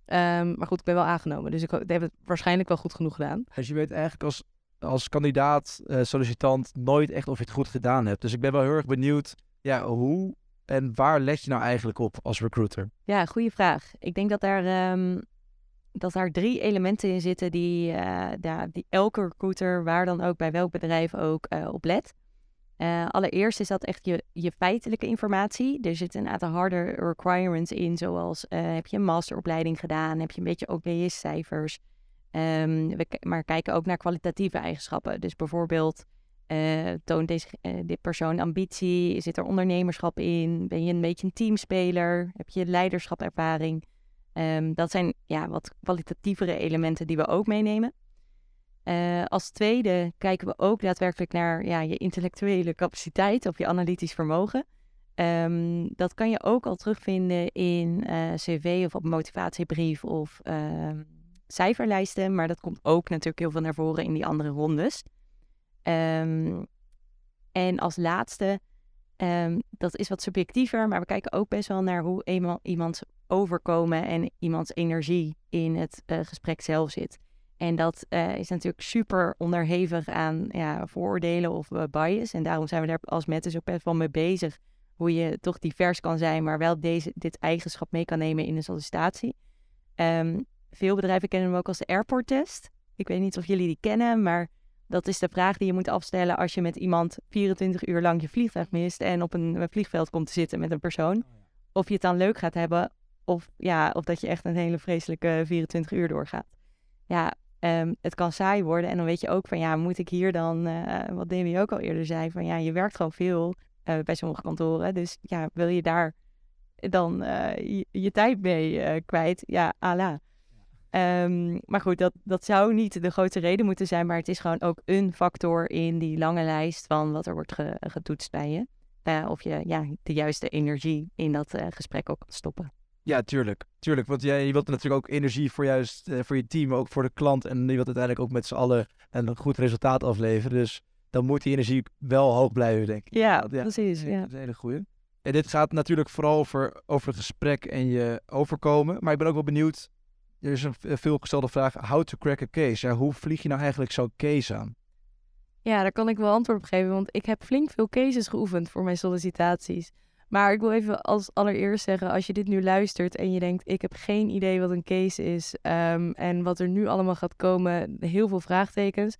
Speaker 5: Ehm, maar goed, ik ben wel aangenomen. Dus ik heb het waarschijnlijk wel goed genoeg gedaan.
Speaker 2: dus je weet eigenlijk als, als kandidaat, eh, sollicitant, nooit echt of je het goed gedaan hebt. Dus ik ben wel heel erg benieuwd, ja, hoe en waar let je nou eigenlijk op als recruiter?
Speaker 3: Ja, goede vraag. Ik denk dat daar, ehm, dat daar drie elementen in zitten die, ja, die elke recruiter, waar dan ook, bij welk bedrijf ook, eh, op let. Eh, allereerst is dat echt je, je feitelijke informatie. Er zitten een aantal harde requirements in, zoals heb je een masteropleiding gedaan, heb je een beetje OBS-cijfers. Ehm, we maar kijken ook naar kwalitatieve eigenschappen. Dus bijvoorbeeld, eh, toont deze, eh, dit persoon ambitie? Zit er ondernemerschap in? Ben je een beetje een teamspeler? Heb je leiderschapervaring? Ehm, dat zijn ja, wat kwalitatievere elementen die we ook meenemen. Eh, als tweede kijken we ook daadwerkelijk naar ja, je intellectuele capaciteit of je analytisch vermogen. Ehm, dat kan je ook al terugvinden in cv of op motivatiebrief of ehm, cijferlijsten. Maar dat komt ook natuurlijk heel veel naar voren in die andere rondes. Ehm, en als laatste, ehm, dat is wat subjectiever, maar we kijken ook best wel naar hoe eenmaal iemand overkomen en iemands energie in het eh, gesprek zelf zit. En dat eh, is natuurlijk super onderhevig aan ja, vooroordelen of eh, bias. En daarom zijn we daar als Met ook best wel mee bezig. Hoe je toch divers kan zijn, maar wel deze, dit eigenschap mee kan nemen in een sollicitatie. Ehm, veel bedrijven kennen hem ook als de airport test. Ik weet niet of jullie die kennen, maar dat is de vraag die je moet afstellen als je met iemand 24 uur lang je vliegtuig mist en op een, eh, vliegveld komt te zitten met een persoon. Of je het dan leuk gaat hebben, of, ja, of dat je echt een hele vreselijke 24 uur doorgaat. Ja, ehm, het kan saai worden en dan weet je ook van ja, moet ik hier dan, eh, wat Demi ook al eerder zei, van ja, je werkt gewoon veel eh, bij sommige kantoren. Dus ja, wil je daar dan je, je tijd mee kwijt? Ja, ala. Ehm, maar goed, dat, dat zou niet de grootste reden moeten zijn, maar het is gewoon ook een factor in die lange lijst van wat er wordt ge- getoetst bij je. Eh, of je ja, de juiste energie in dat eh, gesprek ook kan stoppen.
Speaker 2: Ja, tuurlijk. Tuurlijk, want jij, je wilt natuurlijk ook energie voor juist eh, voor je team, maar ook voor de klant. En je wilt uiteindelijk ook met z'n allen een goed resultaat afleveren. Dus dan moet die energie wel hoog blijven, denk ik.
Speaker 3: Ja,
Speaker 2: Ja,
Speaker 3: precies. Ja.
Speaker 2: Dat is een hele goeie. En dit gaat natuurlijk vooral over, over het gesprek en je overkomen. Maar ik ben ook wel benieuwd. Er is een veelgestelde vraag: how to crack a case? Ja, hoe vlieg je nou eigenlijk zo'n case aan?
Speaker 5: Ja, daar kan ik wel antwoord op geven, want ik heb flink veel cases geoefend voor mijn sollicitaties. Maar ik wil even als allereerst zeggen, als je dit nu luistert en je denkt, ik heb geen idee wat een case is ehm, en wat er nu allemaal gaat komen, heel veel vraagtekens,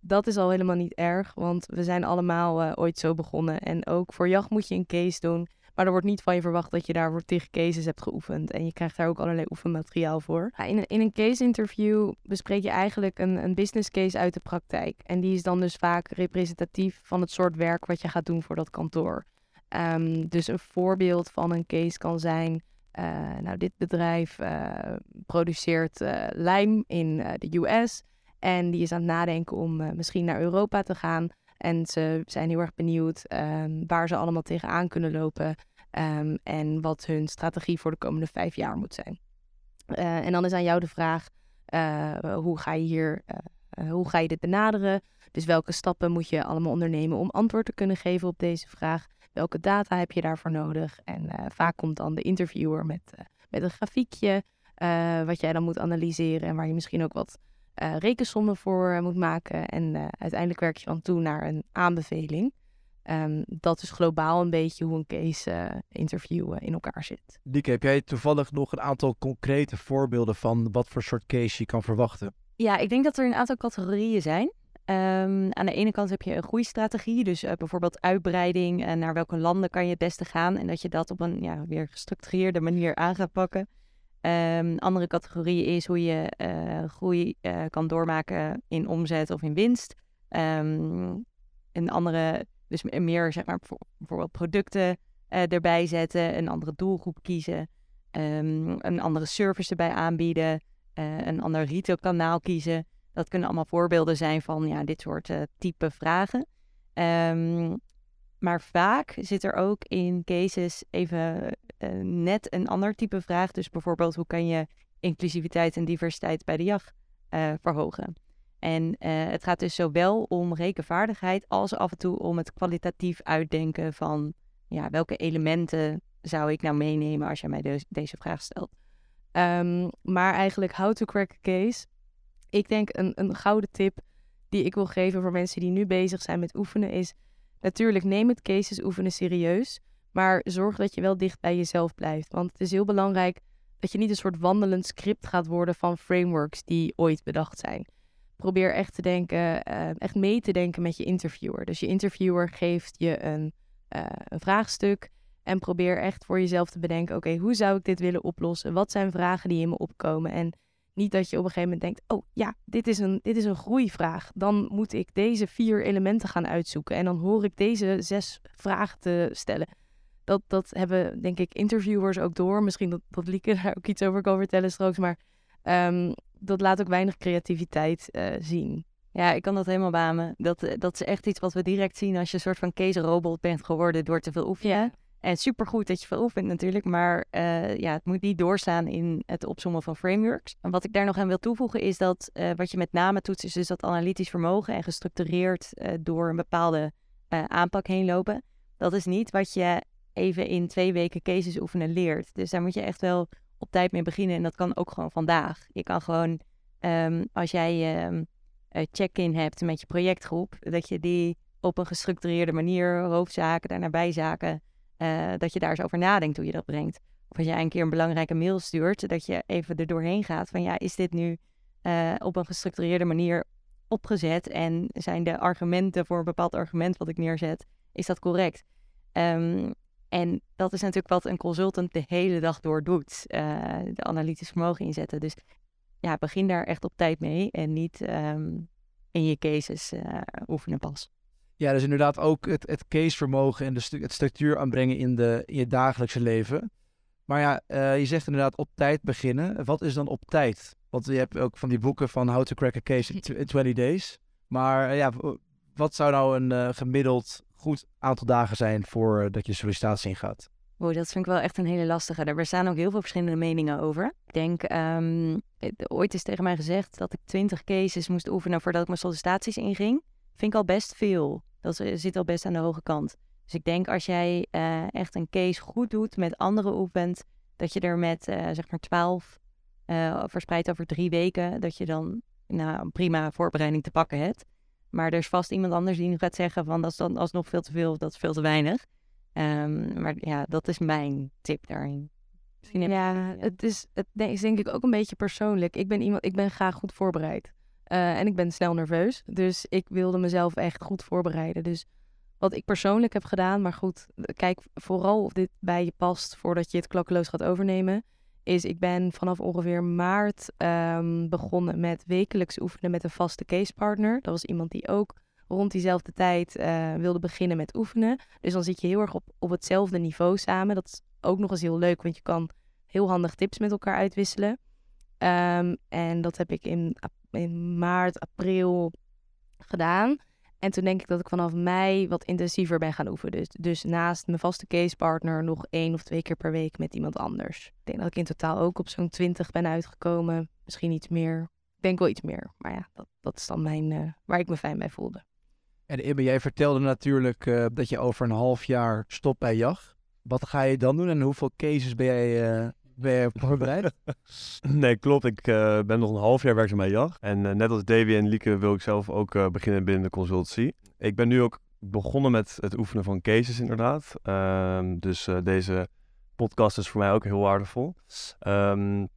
Speaker 5: dat is al helemaal niet erg, want we zijn allemaal eh, ooit zo begonnen. En ook voor jacht moet je een case doen, maar er wordt niet van je verwacht dat je daarvoor tegen cases hebt geoefend. En je krijgt daar ook allerlei oefenmateriaal voor. In, een, in een case interview bespreek je eigenlijk een, een business case uit de praktijk. En die is dan dus vaak representatief van het soort werk wat je gaat doen voor dat kantoor. Ehm, dus een voorbeeld van een case kan zijn. eh, nou, dit bedrijf eh, produceert eh, lijm in de US. En die is aan het nadenken om misschien naar Europa te gaan. En ze zijn heel erg benieuwd ehm, waar ze allemaal tegenaan kunnen lopen. ehm, en wat hun strategie voor de komende vijf jaar moet zijn. Eh, en dan is aan jou de vraag: eh, hoe ga je hier, eh, hoe ga je dit benaderen? Dus welke stappen moet je allemaal ondernemen om antwoord te kunnen geven op deze vraag? Welke data heb je daarvoor nodig? En vaak komt dan de interviewer met, met een grafiekje, wat jij dan moet analyseren en waar je misschien ook wat eh, rekensommen voor eh, moet maken. En eh, uiteindelijk werk je dan toe naar een aanbeveling. Ehm, dat is globaal een beetje hoe een case eh, interview eh, in elkaar zit.
Speaker 2: Lieke, heb jij toevallig nog een aantal concrete voorbeelden van wat voor soort case je kan verwachten?
Speaker 3: Ja, ik denk dat er een aantal categorieën zijn. Ehm, aan de ene kant heb je een groeistrategie, dus bijvoorbeeld uitbreiding en naar welke landen kan je het beste gaan en dat je dat op een ja, weer gestructureerde manier aan gaat pakken. Een andere categorie is hoe je eh, groei eh, kan doormaken in omzet of in winst. Ehm, een andere, dus meer zeg maar bijvoorbeeld producten erbij zetten, een andere doelgroep kiezen, ehm, een andere service erbij aanbieden, een ander retailkanaal kiezen. Dat kunnen allemaal voorbeelden zijn van ja, dit soort type vragen. Maar vaak zit er ook in cases even uh, net een ander type vraag. Dus bijvoorbeeld, hoe kan je inclusiviteit en diversiteit bij de jacht uh, verhogen? En het gaat dus zowel om rekenvaardigheid als af en toe om het kwalitatief uitdenken van ja, welke elementen zou ik nou meenemen als je mij de deze vraag stelt.
Speaker 5: Um, maar eigenlijk how to crack a case ik denk een, een gouden tip die ik wil geven voor mensen die nu bezig zijn met oefenen is... Natuurlijk, neem het cases oefenen serieus. Maar zorg dat je wel dicht bij jezelf blijft. Want het is heel belangrijk dat je niet een soort wandelend script gaat worden van frameworks die ooit bedacht zijn. Probeer echt te denken, uh, echt mee te denken met je interviewer. Dus je interviewer geeft je een, uh, een vraagstuk. En probeer echt voor jezelf te bedenken: oké, hoe zou ik dit willen oplossen? Wat zijn vragen die in me opkomen? En niet dat je op een gegeven moment denkt, oh ja, dit is, een, dit is een groeivraag. Dan moet ik deze vier elementen gaan uitzoeken. En dan hoor ik deze zes vragen te stellen. Dat, dat hebben, denk ik, interviewers ook door. Misschien dat, dat Lieke (laughs) daar ook iets over kan vertellen straks. Maar um, dat laat ook weinig creativiteit uh, zien.
Speaker 3: Ja, ik kan dat helemaal bamen. Dat, eh, dat is echt iets wat we direct zien als je een soort van case robot bent geworden door te veel oefenen. Ja. En supergoed dat je veel oefent natuurlijk, maar uh, ja, het moet niet doorstaan in het opzommen van frameworks. En wat ik daar nog aan wil toevoegen is dat uh, wat je met name toetst, is dus dat analytisch vermogen en gestructureerd uh, door een bepaalde aanpak heen lopen. Dat is niet wat je even in twee weken cases oefenen leert. Dus daar moet je echt wel op tijd mee beginnen en dat kan ook gewoon vandaag. Je kan gewoon, um, als jij um, check-in hebt met je projectgroep, dat je die op een gestructureerde manier, hoofdzaken, daarna bijzaken uh, dat je daar eens over nadenkt hoe je dat brengt. Of als jij een keer een belangrijke mail stuurt, dat je even er doorheen gaat van ja, is dit nu uh, op een gestructureerde manier opgezet en zijn de argumenten voor een bepaald argument wat ik neerzet, is dat correct? Um, en dat is natuurlijk wat een consultant de hele dag door doet, uh, de analytisch vermogen inzetten. Dus ja, begin daar echt op tijd mee en niet um, in je cases oefenen pas.
Speaker 2: Ja, dus inderdaad ook het, het casevermogen en de het structuur aanbrengen in, de, in je dagelijkse leven. Maar ja, uh, je zegt inderdaad op tijd beginnen. Wat is dan op tijd? Want je hebt ook van die boeken van How to Crack a Case in 20 Days. Maar uh, ja, wat zou nou een uh, gemiddeld goed aantal dagen zijn voordat je sollicitatie ingaat?
Speaker 3: Oh, dat vind ik wel echt een hele lastige. Er bestaan ook heel veel verschillende meningen over. Ik denk, um, ooit is tegen mij gezegd dat ik 20 cases moest oefenen voordat ik mijn sollicitaties inging vind ik al best veel. Dat zit al best aan de hoge kant. Dus ik denk als jij uh, echt een case goed doet met andere oefent, dat je er met uh, zeg maar 12 uh, verspreid over drie weken, dat je dan nou, een prima voorbereiding te pakken hebt. Maar er is vast iemand anders die nu gaat zeggen van dat is dan alsnog veel te veel of dat is veel te weinig. Um, maar ja, dat is mijn tip daarin.
Speaker 5: Ja, het is, het is denk ik ook een beetje persoonlijk. Ik ben iemand, ik ben graag goed voorbereid. Uh, en ik ben snel nerveus. Dus ik wilde mezelf echt goed voorbereiden. Dus wat ik persoonlijk heb gedaan, maar goed, kijk vooral of dit bij je past voordat je het klakkeloos gaat overnemen. Is ik ben vanaf ongeveer maart um, begonnen met wekelijks oefenen met een vaste casepartner. Dat was iemand die ook rond diezelfde tijd uh, wilde beginnen met oefenen. Dus dan zit je heel erg op, op hetzelfde niveau samen. Dat is ook nog eens heel leuk, want je kan heel handig tips met elkaar uitwisselen. Um, en dat heb ik in in maart, april gedaan. En toen denk ik dat ik vanaf mei wat intensiever ben gaan oefenen. Dus, dus naast mijn vaste casepartner nog één of twee keer per week met iemand anders. Ik denk dat ik in totaal ook op zo'n twintig ben uitgekomen. Misschien iets meer. Ik denk wel iets meer. Maar ja, dat, dat is dan mijn, uh, waar ik me fijn bij voelde.
Speaker 2: En Ibbe, jij vertelde natuurlijk uh, dat je over een half jaar stopt bij JAG. Wat ga je dan doen en hoeveel cases ben jij uh, ben je voorbereid? (laughs)
Speaker 4: nee, klopt. Ik uh, ben nog een half jaar werkzaam bij JAG. En uh, net als Davy en Lieke wil ik zelf ook uh, beginnen binnen de consultancy. Ik ben nu ook begonnen met het oefenen van cases inderdaad. Um, dus deze podcast is voor mij ook heel waardevol. Um,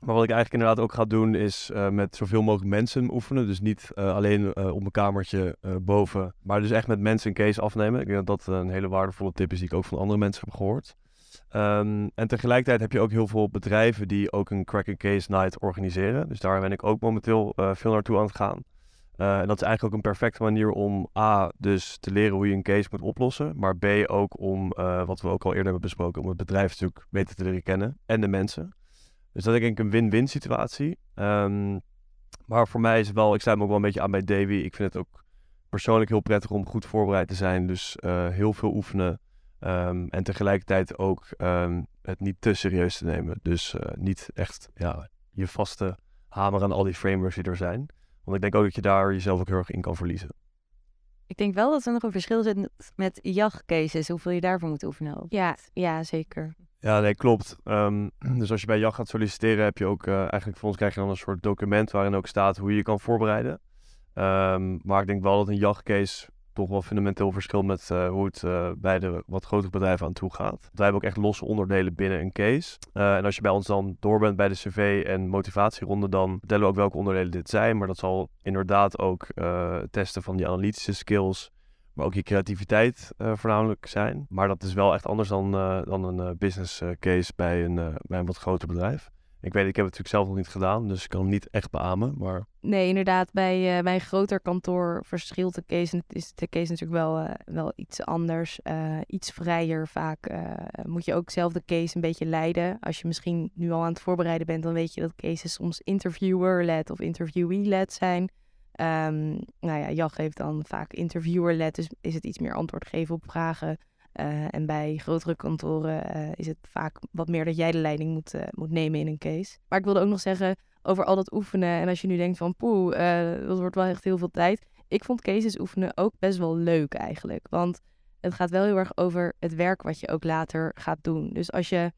Speaker 4: Maar wat ik eigenlijk inderdaad ook ga doen is eh, met zoveel mogelijk mensen oefenen. Dus niet eh, alleen eh, op mijn kamertje eh, boven, maar dus echt met mensen een case afnemen. Ik denk dat dat een hele waardevolle tip is die ik ook van andere mensen heb gehoord. Ehm, en tegelijkertijd heb je ook heel veel bedrijven die ook een crack and case night organiseren. Dus daar ben ik ook momenteel eh, veel naartoe aan het gaan. Eh, en dat is eigenlijk ook een perfecte manier om A, dus te leren hoe je een case moet oplossen. Maar B, ook om, eh, wat we ook al eerder hebben besproken, om het bedrijf natuurlijk beter te leren kennen en de mensen. Dus dat is denk ik een win-win situatie. Ehm, maar voor mij is wel, ik sluit me ook wel een beetje aan bij Davy. Ik vind het ook persoonlijk heel prettig om goed voorbereid te zijn. Dus heel veel oefenen. Ehm, en tegelijkertijd ook ehm, het niet te serieus te nemen. Dus eh, niet echt ja, je vaste hamer aan al die frameworks die er zijn. Want ik denk ook dat je daar jezelf ook heel erg in kan verliezen.
Speaker 3: Ik denk wel dat er nog een verschil zit met jachtcases, hoeveel je daarvoor moet oefenen.
Speaker 5: Ja, ja, zeker.
Speaker 4: Ja, nee, klopt. Ehm, (clears throat) dus als je bij JAG gaat solliciteren, heb je ook eh, eigenlijk voor ons krijg je dan een soort document waarin ook staat hoe je je kan voorbereiden. Ehm, maar ik denk wel dat een jachtcase toch wel fundamenteel verschilt met eh, hoe het eh, bij de wat grotere bedrijven aan toe gaat. Wij hebben ook echt losse onderdelen binnen een case. Eh, en als je bij ons dan door bent bij de cv en motivatieronde, dan vertellen we ook welke onderdelen dit zijn. Maar dat zal inderdaad ook testen van die analytische skills, maar ook je creativiteit voornamelijk zijn. Maar dat is wel echt anders dan, dan een business case bij een, bij een wat groter bedrijf. Ik weet, ik heb het natuurlijk zelf nog niet gedaan, dus ik kan het niet echt beamen. Maar
Speaker 5: Nee, inderdaad, bij, bij een groter kantoor verschilt de case, is de case natuurlijk wel, eh, wel iets anders, eh, iets vrijer vaak. moet je ook zelf de case een beetje leiden. Als je misschien nu al aan het voorbereiden bent, dan weet je dat cases soms interviewer-led of interviewee-led zijn. Ehm, nou ja, JAG heeft dan vaak interviewer-led, dus is het iets meer antwoord geven op vragen. Eh, en bij grotere kantoren eh, is het vaak wat meer dat jij de leiding moet, eh, moet nemen in een case. Maar ik wilde ook nog zeggen, over al dat oefenen. En als je nu denkt van poeh, eh, dat wordt wel echt heel veel tijd. Ik vond cases oefenen ook best wel leuk eigenlijk. Want het gaat wel heel erg over het werk wat je ook later gaat doen. Dus als je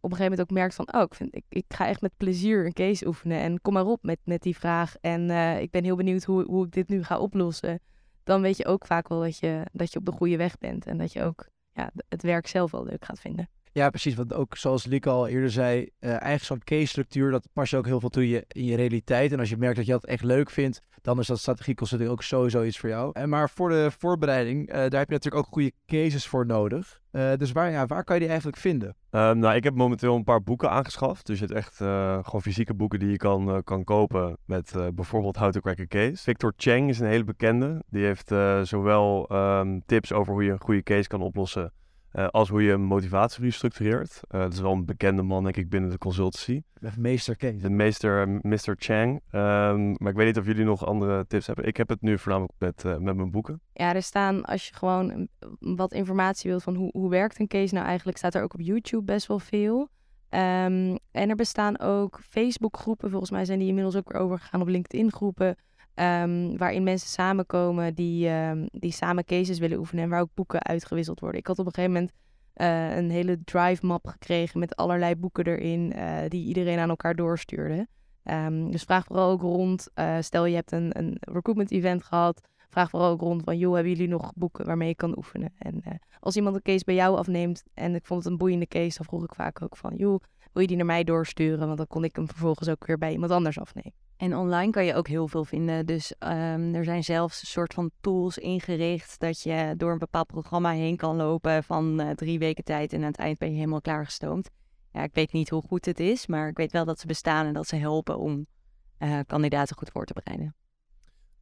Speaker 5: op een gegeven moment ook merkt van... oh, ik, vind, ik, ik ga echt met plezier een case oefenen. En kom maar op met, met die vraag. En ik ben heel benieuwd hoe, hoe ik dit nu ga oplossen. Dan weet je ook vaak wel dat je, dat je op de goede weg bent. En dat je ook ja, het werk zelf wel leuk gaat vinden.
Speaker 2: Ja, precies. Want ook zoals Lieke al eerder zei, eh eigenlijk zo'n case-structuur, dat pas je ook heel veel toe je, in je realiteit. En als je merkt dat je dat echt leuk vindt, dan is dat strategieconsulting ook sowieso iets voor jou. En maar voor de voorbereiding, eh, daar heb je natuurlijk ook goede cases voor nodig. Eh, dus waar, ja, waar kan je die eigenlijk vinden?
Speaker 4: Ehm, nou, ik heb momenteel een paar boeken aangeschaft. Dus je hebt echt eh, gewoon fysieke boeken die je kan, eh, kan kopen met eh, bijvoorbeeld How to Case. Victor Cheng is een hele bekende. Die heeft eh, zowel ehm, tips over hoe je een goede case kan oplossen, eh, als hoe je een motivatiebrief structureert. Eh, dat is wel een bekende man, denk ik, binnen de consultancy.
Speaker 2: Met meester case.
Speaker 4: De meester eh, Mr. Chang. Ehm, maar ik weet niet of jullie nog andere tips hebben. Ik heb het nu voornamelijk met, eh, met mijn boeken.
Speaker 5: Ja, er staan, als je gewoon wat informatie wilt van hoe, hoe werkt een case nou eigenlijk, staat er ook op YouTube best wel veel. Ehm, en er bestaan ook Facebook-groepen, volgens mij zijn die inmiddels ook weer overgegaan op LinkedIn-groepen, ehm, waarin mensen samenkomen die, ehm, die samen cases willen oefenen en waar ook boeken uitgewisseld worden. Ik had op een gegeven moment eh, een hele drive-map gekregen met allerlei boeken erin, eh, die iedereen aan elkaar doorstuurde. Ehm, dus vraag vooral ook rond, eh, stel je hebt een, een recruitment-event gehad, vraag vooral ook rond van, joh, hebben jullie nog boeken waarmee je kan oefenen? En als iemand een case bij jou afneemt en ik vond het een boeiende case, dan vroeg ik vaak ook van, joh, wil je die naar mij doorsturen? Want dan kon ik hem vervolgens ook weer bij iemand anders afnemen.
Speaker 3: En online kan je ook heel veel vinden. Dus ehm, er zijn zelfs een soort van tools ingericht dat je door een bepaald programma heen kan lopen van eh, drie weken tijd en aan het eind ben je helemaal klaargestoomd. Ja, ik weet niet hoe goed het is, maar ik weet wel dat ze bestaan en dat ze helpen om eh, kandidaten goed voor te bereiden.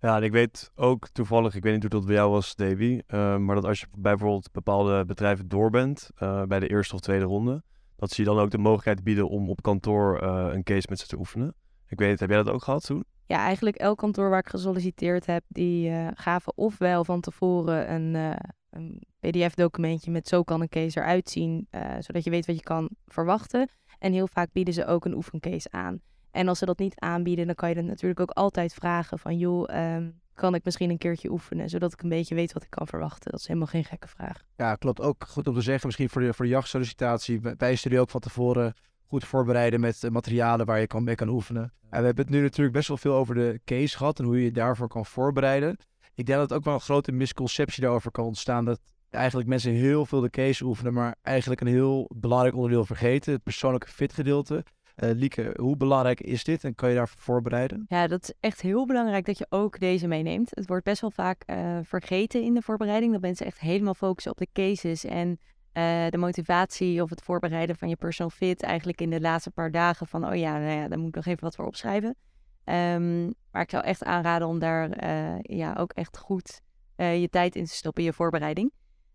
Speaker 4: Ja, en ik weet ook toevallig, ik weet niet hoe dat bij jou was, Davy, eh, maar dat als je bij bijvoorbeeld bepaalde bedrijven door bent, bij de eerste of tweede ronde, dat ze je dan ook de mogelijkheid bieden om op kantoor een case met ze te oefenen. Ik weet niet, heb jij dat ook gehad toen?
Speaker 5: Ja, eigenlijk elk kantoor waar ik gesolliciteerd heb, die eh, gaven ofwel van tevoren een, eh, een PDF-documentje met zo kan een case eruit zien, eh, zodat je weet wat je kan verwachten. En heel vaak bieden ze ook een oefencase aan. En als ze dat niet aanbieden, dan kan je dan natuurlijk ook altijd vragen van, joh, ehm, kan ik misschien een keertje oefenen, zodat ik een beetje weet wat ik kan verwachten. Dat is helemaal geen gekke vraag.
Speaker 2: Ja, klopt. Ook goed om te zeggen, misschien voor de, voor de jachtsollicitatie, wij- studeren ook van tevoren goed voorbereiden met materialen waar je kan, mee kan oefenen. En we hebben het nu natuurlijk best wel veel over de case gehad en hoe je je daarvoor kan voorbereiden. Ik denk dat ook wel een grote misconceptie daarover kan ontstaan dat eigenlijk mensen heel veel de case oefenen, maar eigenlijk een heel belangrijk onderdeel vergeten, het persoonlijke fit gedeelte. Eh, Lieke, hoe belangrijk is dit en kan je daarvoor voorbereiden?
Speaker 3: Ja, dat is echt heel belangrijk dat je ook deze meeneemt. Het wordt best wel vaak eh, vergeten in de voorbereiding. Dat mensen echt helemaal focussen op de cases en eh, de motivatie of het voorbereiden van je personal fit. Eigenlijk in de laatste paar dagen van, oh ja, nou ja, daar moet ik nog even wat voor opschrijven. Ehm, maar ik zou echt aanraden om daar eh, ja, ook echt goed eh, je tijd in te stoppen, je voorbereiding.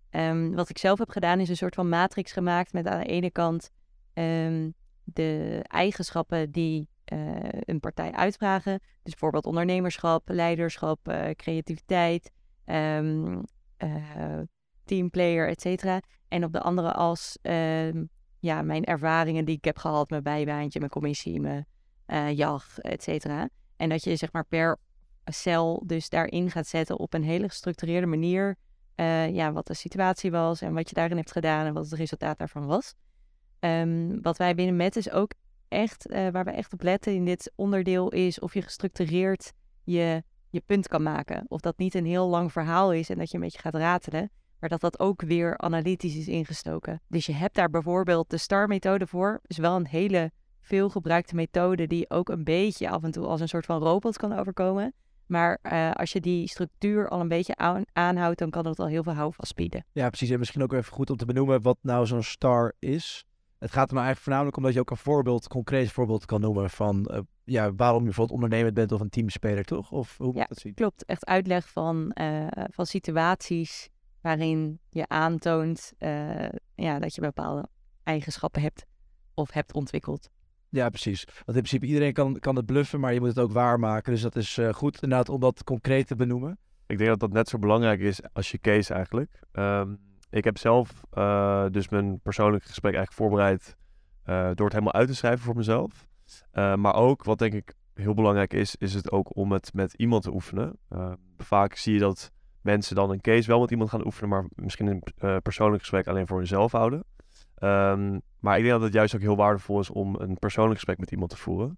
Speaker 3: Ehm, wat ik zelf heb gedaan is een soort van matrix gemaakt met aan de ene kant ehm, de eigenschappen die een partij uitvragen. Dus bijvoorbeeld ondernemerschap, leiderschap, creativiteit, teamplayer, et cetera. En op de andere as ehm, ja, mijn ervaringen die ik heb gehad, mijn bijbaantje, mijn commissie, mijn uh, JAG, et cetera. En dat je zeg maar per cel dus daarin gaat zetten op een hele gestructureerde manier. Uh, ja, wat de situatie was en wat je daarin hebt gedaan en wat het resultaat daarvan was. Um, wat wij binnen Met is ook echt, uh, waar we echt op letten in dit onderdeel is of je gestructureerd je, je punt kan maken. Of dat niet een heel lang verhaal is en dat je een beetje gaat ratelen, maar dat dat ook weer analytisch is ingestoken. Dus je hebt daar bijvoorbeeld de STAR-methode voor. is wel een hele veel gebruikte methode die ook een beetje af en toe als een soort van robot kan overkomen. Maar uh, als je die structuur al een beetje aan, aanhoudt, dan kan dat al heel veel houvast bieden.
Speaker 2: Ja, precies. En misschien ook even goed om te benoemen wat nou zo'n STAR is. Het gaat er maar eigenlijk voornamelijk om dat je ook een voorbeeld, concreet voorbeeld kan noemen van uh, ja, waarom je bijvoorbeeld ondernemend bent of een teamspeler, toch? Of hoe moet
Speaker 3: ja,
Speaker 2: dat zien?
Speaker 3: Klopt, echt uitleg van, uh, van situaties waarin je aantoont uh, ja, dat je bepaalde eigenschappen hebt of hebt ontwikkeld.
Speaker 2: Ja, precies. Want in principe iedereen kan, kan het bluffen, maar je moet het ook waarmaken. Dus dat is uh, goed inderdaad om dat concreet te benoemen.
Speaker 4: Ik denk dat dat net zo belangrijk is als je case eigenlijk. Um, ik heb zelf uh, dus mijn persoonlijke gesprek eigenlijk voorbereid uh, door het helemaal uit te schrijven voor mezelf. Uh, maar ook, wat denk ik heel belangrijk is, is het ook om het met iemand te oefenen. vaak zie je dat mensen dan een case wel met iemand gaan oefenen, maar misschien een persoonlijk gesprek alleen voor hunzelf houden. Um, maar ik denk dat het juist ook heel waardevol is om een persoonlijk gesprek met iemand te voeren.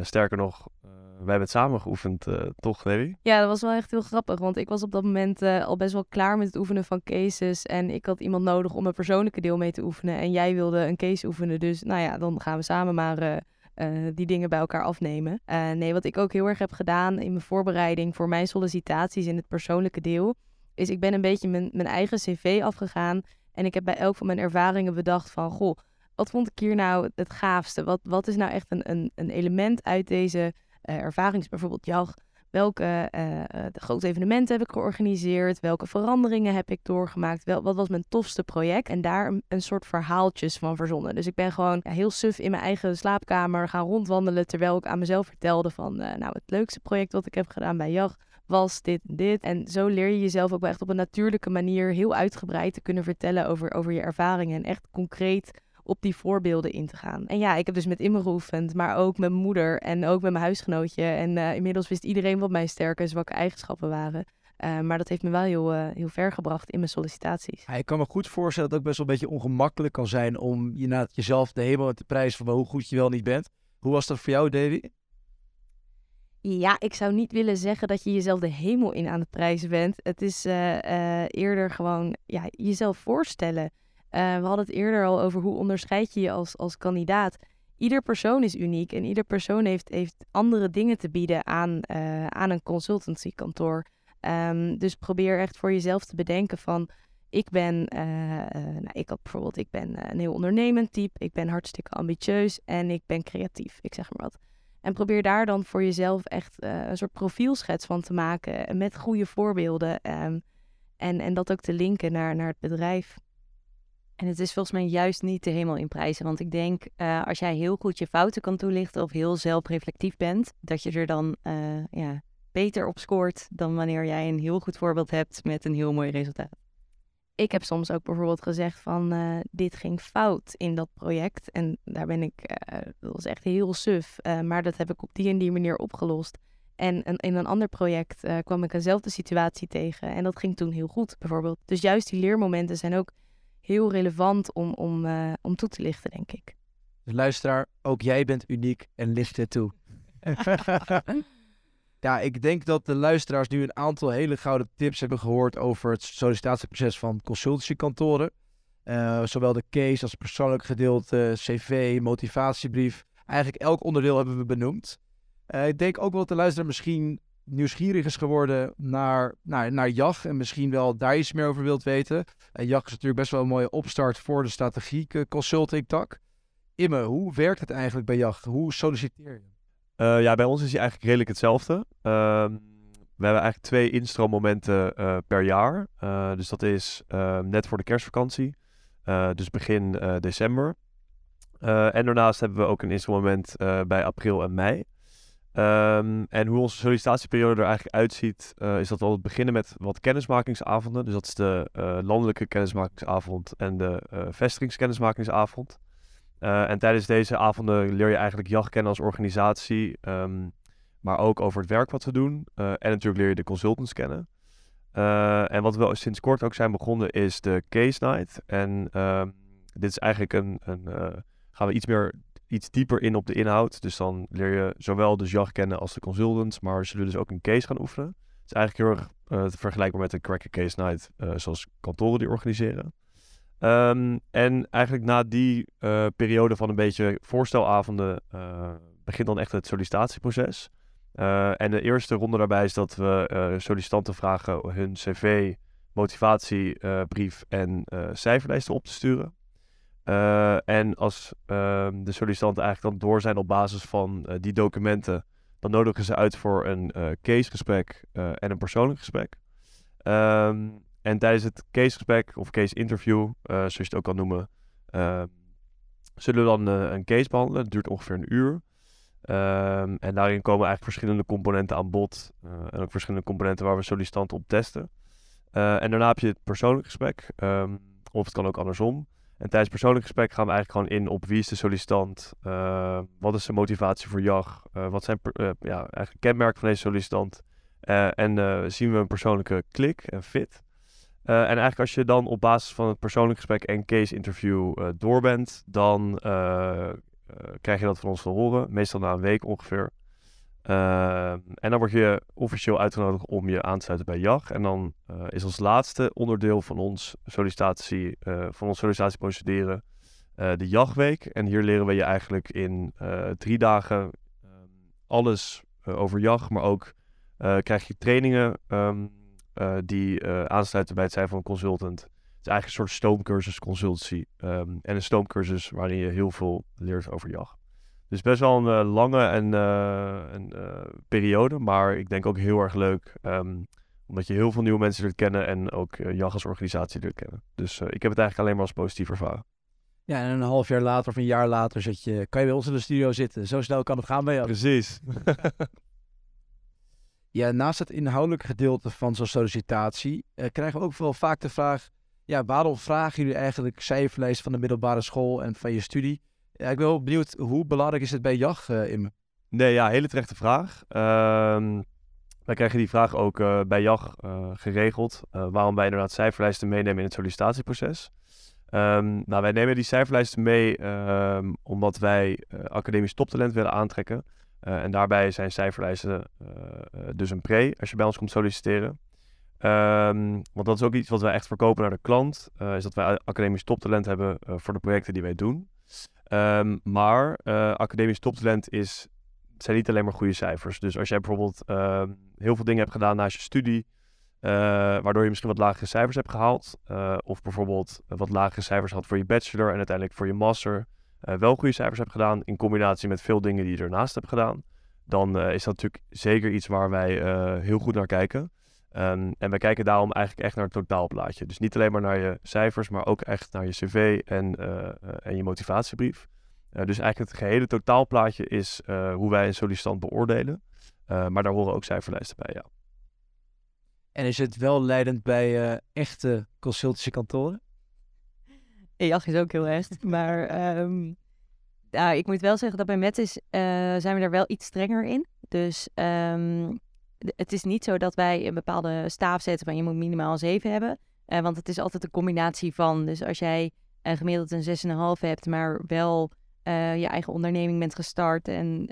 Speaker 4: sterker nog, wij hebben het samen geoefend, toch, Levi?
Speaker 5: Ja, dat was wel echt heel grappig. Want ik was op dat moment al best wel klaar met het oefenen van cases. En ik had iemand nodig om een persoonlijke deel mee te oefenen. En jij wilde een case oefenen. Dus nou ja, dan gaan we samen maar uh, die dingen bij elkaar afnemen. nee, wat ik ook heel erg heb gedaan in mijn voorbereiding voor mijn sollicitaties in het persoonlijke deel. Is ik ben een beetje mijn, mijn eigen cv afgegaan. En ik heb bij elk van mijn ervaringen bedacht van... Goh, wat vond ik hier nou het gaafste? Wat, wat is nou echt een, een, een element uit deze uh, ervaring is bijvoorbeeld, ja, welke uh, de grote evenementen heb ik georganiseerd? Welke veranderingen heb ik doorgemaakt? Wel, wat was mijn tofste project? En daar een, soort verhaaltjes van verzonnen. Dus ik ben gewoon ja, heel suf in mijn eigen slaapkamer gaan rondwandelen... terwijl ik aan mezelf vertelde van... Uh, nou, het leukste project wat ik heb gedaan bij JAG was dit en dit. En zo leer je jezelf ook wel echt op een natuurlijke manier... heel uitgebreid te kunnen vertellen over, over je ervaringen. En echt concreet op die voorbeelden in te gaan. En ja, ik heb dus met Immer geoefend, maar ook met mijn moeder en ook met mijn huisgenootje. En uh, inmiddels wist iedereen wat mijn sterke en zwakke eigenschappen waren. Uh, maar dat heeft me wel heel, uh, heel ver gebracht in mijn sollicitaties.
Speaker 2: Ja, ik kan me goed voorstellen dat het ook best wel een beetje ongemakkelijk kan zijn om je na jezelf de hemel te prijzen van hoe goed je wel niet bent. Hoe was dat voor jou, Davy?
Speaker 5: Ja, ik zou niet willen zeggen dat je jezelf de hemel in aan het prijzen bent. Het is eerder gewoon ja, jezelf voorstellen. Uh, we hadden het eerder al over hoe onderscheid je je als, als kandidaat. Ieder persoon is uniek en ieder persoon heeft, heeft andere dingen te bieden aan, uh, aan een consultancykantoor. Um, dus probeer echt voor jezelf te bedenken van... Ik ben, uh, nou, ik bijvoorbeeld, ik ben een heel ondernemend type. Ik ben hartstikke ambitieus en ik ben creatief, ik zeg maar wat. En probeer daar dan voor jezelf echt een soort profielschets van te maken met goede voorbeelden. Um, en, en dat ook te linken naar, naar het bedrijf.
Speaker 3: En het is volgens mij juist niet de hemel in prijzen. Want ik denk, uh, als jij heel goed je fouten kan toelichten of heel zelfreflectief bent, dat je er dan uh, ja, beter op scoort dan wanneer jij een heel goed voorbeeld hebt met een heel mooi resultaat.
Speaker 5: Ik heb soms ook bijvoorbeeld gezegd van uh, dit ging fout in dat project. En daar ben ik, dat was echt heel suf. maar dat heb ik op die en die manier opgelost. En in een ander project kwam ik eenzelfde situatie tegen. En dat ging toen heel goed, bijvoorbeeld. Dus juist die leermomenten zijn ook heel relevant om, om, uh, om toe te lichten, denk ik.
Speaker 2: Dus luisteraar, ook jij bent uniek en licht het toe. (laughs) ja, ik denk dat de luisteraars nu een aantal hele gouden tips hebben gehoord over het sollicitatieproces van consultancykantoren. Uh, zowel de case als persoonlijk gedeelte, cv, motivatiebrief. Eigenlijk elk onderdeel hebben we benoemd. Eh, ik denk ook wel dat de luisteraar misschien nieuwsgierig is geworden naar, naar, naar JAG en misschien wel daar iets meer over wilt weten. En JAG is natuurlijk best wel een mooie opstart voor de strategiek consulting tak. Imme, hoe werkt het eigenlijk bij JAG? Hoe solliciteer je?
Speaker 4: Uh, ja, bij ons is hij eigenlijk redelijk hetzelfde. Ehm, we hebben eigenlijk twee instroommomenten uh, per jaar. Dus dat is net voor de kerstvakantie, dus begin december. en daarnaast hebben we ook een instroommoment bij april en mei. Um, en hoe onze sollicitatieperiode er eigenlijk uitziet, is dat we altijd beginnen met wat kennismakingsavonden. Dus dat is de landelijke kennismakingsavond en de vestigingskennismakingsavond. Uh, en tijdens deze avonden leer je eigenlijk jacht kennen als organisatie, um, maar ook over het werk wat we doen. En natuurlijk leer je de consultants kennen. En wat we sinds kort ook zijn begonnen is de Case Night. En ehm, dit is eigenlijk een, een gaan we iets meer, iets dieper in op de inhoud. Dus dan leer je zowel de jacht kennen als de consultants, maar zullen dus ook een case gaan oefenen. Het is eigenlijk heel erg vergelijkbaar met een Cracker Case Night, zoals kantoren die organiseren. Um, en eigenlijk na die uh, periode van een beetje voorstelavonden uh, begint dan echt het sollicitatieproces. Uh, en de eerste ronde daarbij is dat we sollicitanten vragen hun cv, motivatiebrief en cijferlijsten op te sturen. En als ehm, de sollicitanten eigenlijk dan door zijn op basis van die documenten, dan nodigen ze uit voor een casegesprek en een persoonlijk gesprek. Um, en tijdens het casegesprek of case interview, zoals je het ook kan noemen, uh, zullen we dan een case behandelen. Het duurt ongeveer een uur. En daarin komen eigenlijk verschillende componenten aan bod. En ook verschillende componenten waar we sollicitanten op testen. en daarna heb je het persoonlijk gesprek. Of het kan ook andersom. En tijdens persoonlijk gesprek gaan we eigenlijk gewoon in op wie is de sollicitant. wat is de motivatie voor JAG? wat zijn ja, eigenlijk kenmerken van deze sollicitant? en zien we een persoonlijke klik en fit? Uh, en eigenlijk als je dan op basis van het persoonlijk gesprek en case interview uh, door bent, dan uh, krijg je dat van ons te horen. Meestal na een week ongeveer. En dan word je officieel uitgenodigd om je aan te sluiten bij JAG. En dan is als laatste onderdeel van ons sollicitatie, van ons sollicitatieprocedure de JAG-week. En hier leren we je eigenlijk in drie dagen ehm, alles over JAG, maar ook krijg je trainingen um, die aansluiten bij het zijn van een consultant. Het is eigenlijk een soort stoomcursus consultancy. En een stoomcursus waarin je heel veel leert over jacht. Dus best wel een uh, lange en, een, periode, maar ik denk ook heel erg leuk. Um, omdat je heel veel nieuwe mensen leert kennen en ook jacht als organisatie leert kennen. Dus ik heb het eigenlijk alleen maar als positief ervaren.
Speaker 2: Ja, en een half jaar later of een jaar later zit je, kan je bij ons in de studio zitten. Zo snel kan het gaan bij jou.
Speaker 4: Precies. (laughs)
Speaker 2: Ja, naast het inhoudelijke gedeelte van zo'n sollicitatie uh, krijgen we ook wel vaak de vraag: ja, waarom vragen jullie eigenlijk cijferlijst van de middelbare school en van je studie? Ja, ik ben wel benieuwd, hoe belangrijk is het bij JAG, uh, Imme?
Speaker 4: Nee, ja, hele terechte vraag. Uh, wij krijgen die vraag ook uh, bij JAG geregeld. waarom wij inderdaad cijferlijsten meenemen in het sollicitatieproces. Um, nou, wij nemen die cijferlijsten mee ehm, omdat wij academisch toptalent willen aantrekken. En daarbij zijn cijferlijsten dus een pre als je bij ons komt solliciteren. Want dat is ook iets wat wij echt verkopen naar de klant. Is dat wij academisch toptalent hebben voor de projecten die wij doen. Um, maar academisch toptalent is, zijn niet alleen maar goede cijfers. Dus als jij bijvoorbeeld uh, heel veel dingen hebt gedaan naast je studie, waardoor je misschien wat lagere cijfers hebt gehaald, of bijvoorbeeld wat lagere cijfers had voor je bachelor en uiteindelijk voor je master, wel goede cijfers hebt gedaan, in combinatie met veel dingen die je ernaast hebt gedaan, dan is dat natuurlijk zeker iets waar wij heel goed naar kijken. Um, en wij kijken daarom eigenlijk echt naar het totaalplaatje. Dus niet alleen maar naar je cijfers, maar ook echt naar je cv en, en je motivatiebrief. dus eigenlijk het gehele totaalplaatje is hoe wij een sollicitant beoordelen. maar daar horen ook cijferlijsten bij, ja.
Speaker 2: En is het wel leidend bij echte consultancykantoren?
Speaker 3: EAG (laughs) is ook heel echt. (laughs) maar um, nou, ik moet wel zeggen dat bij Metis uh, zijn we daar wel iets strenger in. Dus um, het is niet zo dat wij een bepaalde staaf zetten van je moet minimaal een 7 hebben. Uh, want het is altijd een combinatie van. Dus als jij uh, gemiddeld een 6,5 hebt, maar wel je eigen onderneming bent gestart en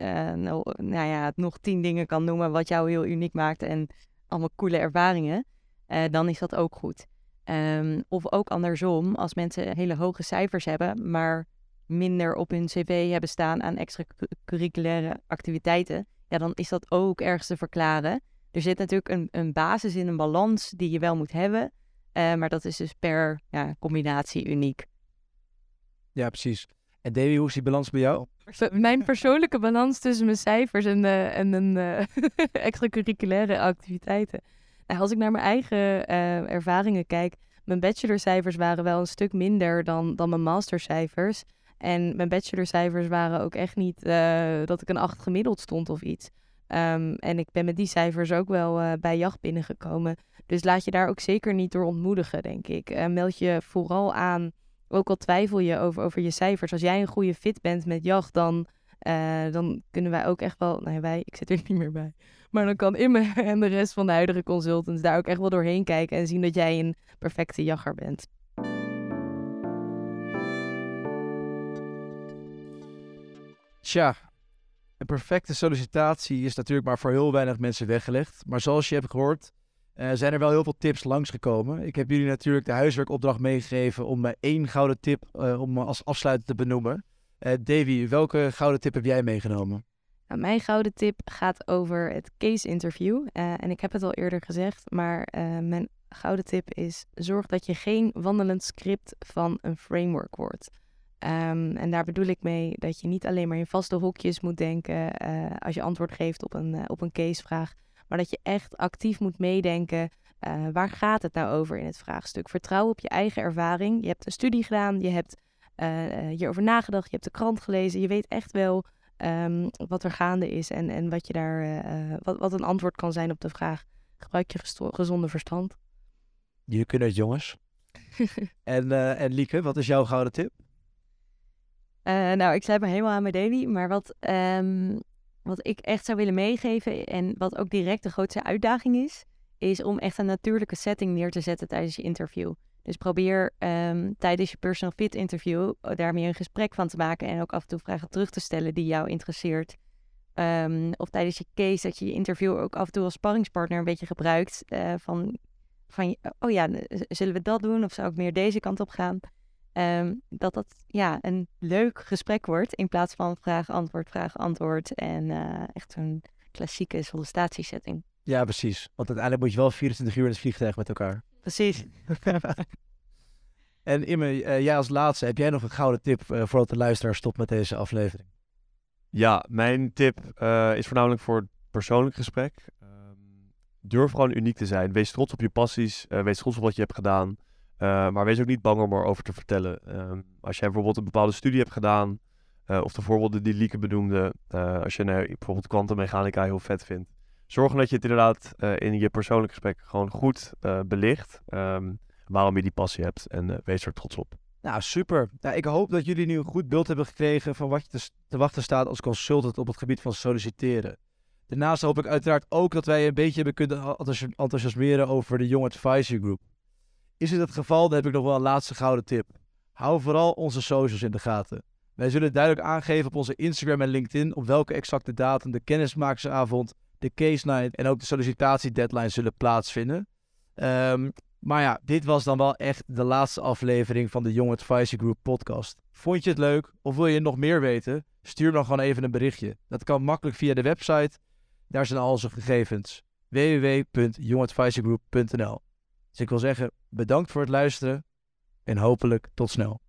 Speaker 3: nou, nou, ja, nog tien dingen kan noemen wat jou heel uniek maakt en allemaal coole ervaringen, dan is dat ook goed. Um, of ook andersom, als mensen hele hoge cijfers hebben, maar minder op hun cv hebben staan aan extracurriculaire activiteiten, ja, dan is dat ook ergens te verklaren. Er zit natuurlijk een, een basis in, een balans die je wel moet hebben, eh, maar dat is dus per ja, combinatie uniek.
Speaker 2: Ja, precies. En Davy, hoe is die balans bij jou?
Speaker 5: Mijn persoonlijke balans tussen mijn cijfers en, uh, en een uh, (laughs) extracurriculaire activiteiten. Nou, als ik naar mijn eigen uh, ervaringen kijk, mijn bachelorcijfers waren wel een stuk minder dan, dan mijn mastercijfers. En mijn bachelorcijfers waren ook echt niet dat ik een 8 gemiddeld stond of iets. Um, en ik ben met die cijfers ook wel bij jacht binnengekomen. Dus laat je daar ook zeker niet door ontmoedigen, denk ik. meld je vooral aan ook al twijfel je over, over je cijfers, als jij een goede fit bent met jacht, dan, dan kunnen wij ook echt wel, nee wij, ik zit er niet meer bij, maar dan kan Imme (laughs) en de rest van de huidige consultants daar ook echt wel doorheen kijken en zien dat jij een perfecte jagger bent.
Speaker 2: Tja, een perfecte sollicitatie is natuurlijk maar voor heel weinig mensen weggelegd. Maar zoals je hebt gehoord, uh, zijn er wel heel veel tips langsgekomen. Ik heb jullie natuurlijk de huiswerkopdracht meegegeven om uh, één gouden tip uh, om als afsluiter te benoemen. Davy, welke gouden tip heb jij meegenomen?
Speaker 5: Nou, mijn gouden tip gaat over het case interview. en ik heb het al eerder gezegd, maar mijn gouden tip is: zorg dat je geen wandelend script van een framework wordt. Um, en daar bedoel ik mee dat je niet alleen maar in vaste hokjes moet denken als je antwoord geeft op een, op een casevraag. Maar dat je echt actief moet meedenken. Uh, waar gaat het nou over in het vraagstuk? Vertrouw op je eigen ervaring. Je hebt een studie gedaan, je hebt hierover nagedacht, je hebt de krant gelezen. Je weet echt wel um, wat er gaande is en, en wat, je daar, wat, wat een antwoord kan zijn op de vraag. Gebruik je gezonde verstand.
Speaker 2: Jullie kunnen het, jongens. (laughs) en, en Lieke, wat is jouw gouden tip?
Speaker 3: Nou, ik sluit me helemaal aan mijn daily. Maar wat um, wat ik echt zou willen meegeven en wat ook direct de grootste uitdaging is, is om echt een natuurlijke setting neer te zetten tijdens je interview. Dus probeer um, tijdens je personal fit interview daarmee een gesprek van te maken en ook af en toe vragen terug te stellen die jou interesseert. Um, of tijdens je case dat je je interview ook af en toe als sparringspartner een beetje gebruikt. Uh, van, van, oh ja, zullen we dat doen of zou ik meer deze kant op gaan? Um, dat dat ja, een leuk gesprek wordt in plaats van vraag-antwoord, vraag-antwoord en uh, echt een klassieke sollicitatiesetting.
Speaker 2: Ja, precies. Want uiteindelijk moet je wel 24 uur in het vliegtuig met elkaar.
Speaker 3: Precies. (laughs)
Speaker 2: en Imme, uh, jij als laatste, heb jij nog een gouden tip uh, voordat de luisteraar stopt met deze aflevering?
Speaker 4: Ja, mijn tip is voornamelijk voor het persoonlijk gesprek. Um, durf gewoon uniek te zijn. Wees trots op je passies. wees trots op wat je hebt gedaan. Uh, maar wees ook niet bang om erover te vertellen. Uh, als jij bijvoorbeeld een bepaalde studie hebt gedaan, uh, of de voorbeelden die Lieke benoemde, als je nou, bijvoorbeeld kwantummechanica heel vet vindt, zorg dat je het inderdaad in je persoonlijk gesprek gewoon goed belicht. Um, waarom je die passie hebt en wees er trots op.
Speaker 2: Nou, super. Nou, ik hoop dat jullie nu een goed beeld hebben gekregen van wat je te, te wachten staat als consultant op het gebied van solliciteren. Daarnaast hoop ik uiteraard ook dat wij een beetje hebben kunnen enthousiasmeren over de Young Advisory Group. Is dit het geval, dan heb ik nog wel een laatste gouden tip. Hou vooral onze socials in de gaten. Wij zullen duidelijk aangeven op onze Instagram en LinkedIn op welke exacte datum de kennismakersavond, de case night en ook de sollicitatiedeadline zullen plaatsvinden. Um, maar ja, dit was dan wel echt de laatste aflevering van de Young Advisory Group podcast. Vond je het leuk of wil je nog meer weten? Stuur dan gewoon even een berichtje. Dat kan makkelijk via de website. Daar zijn al onze gegevens. www.youngadvisorygroup.nl dus ik wil zeggen, bedankt voor het luisteren en hopelijk tot snel.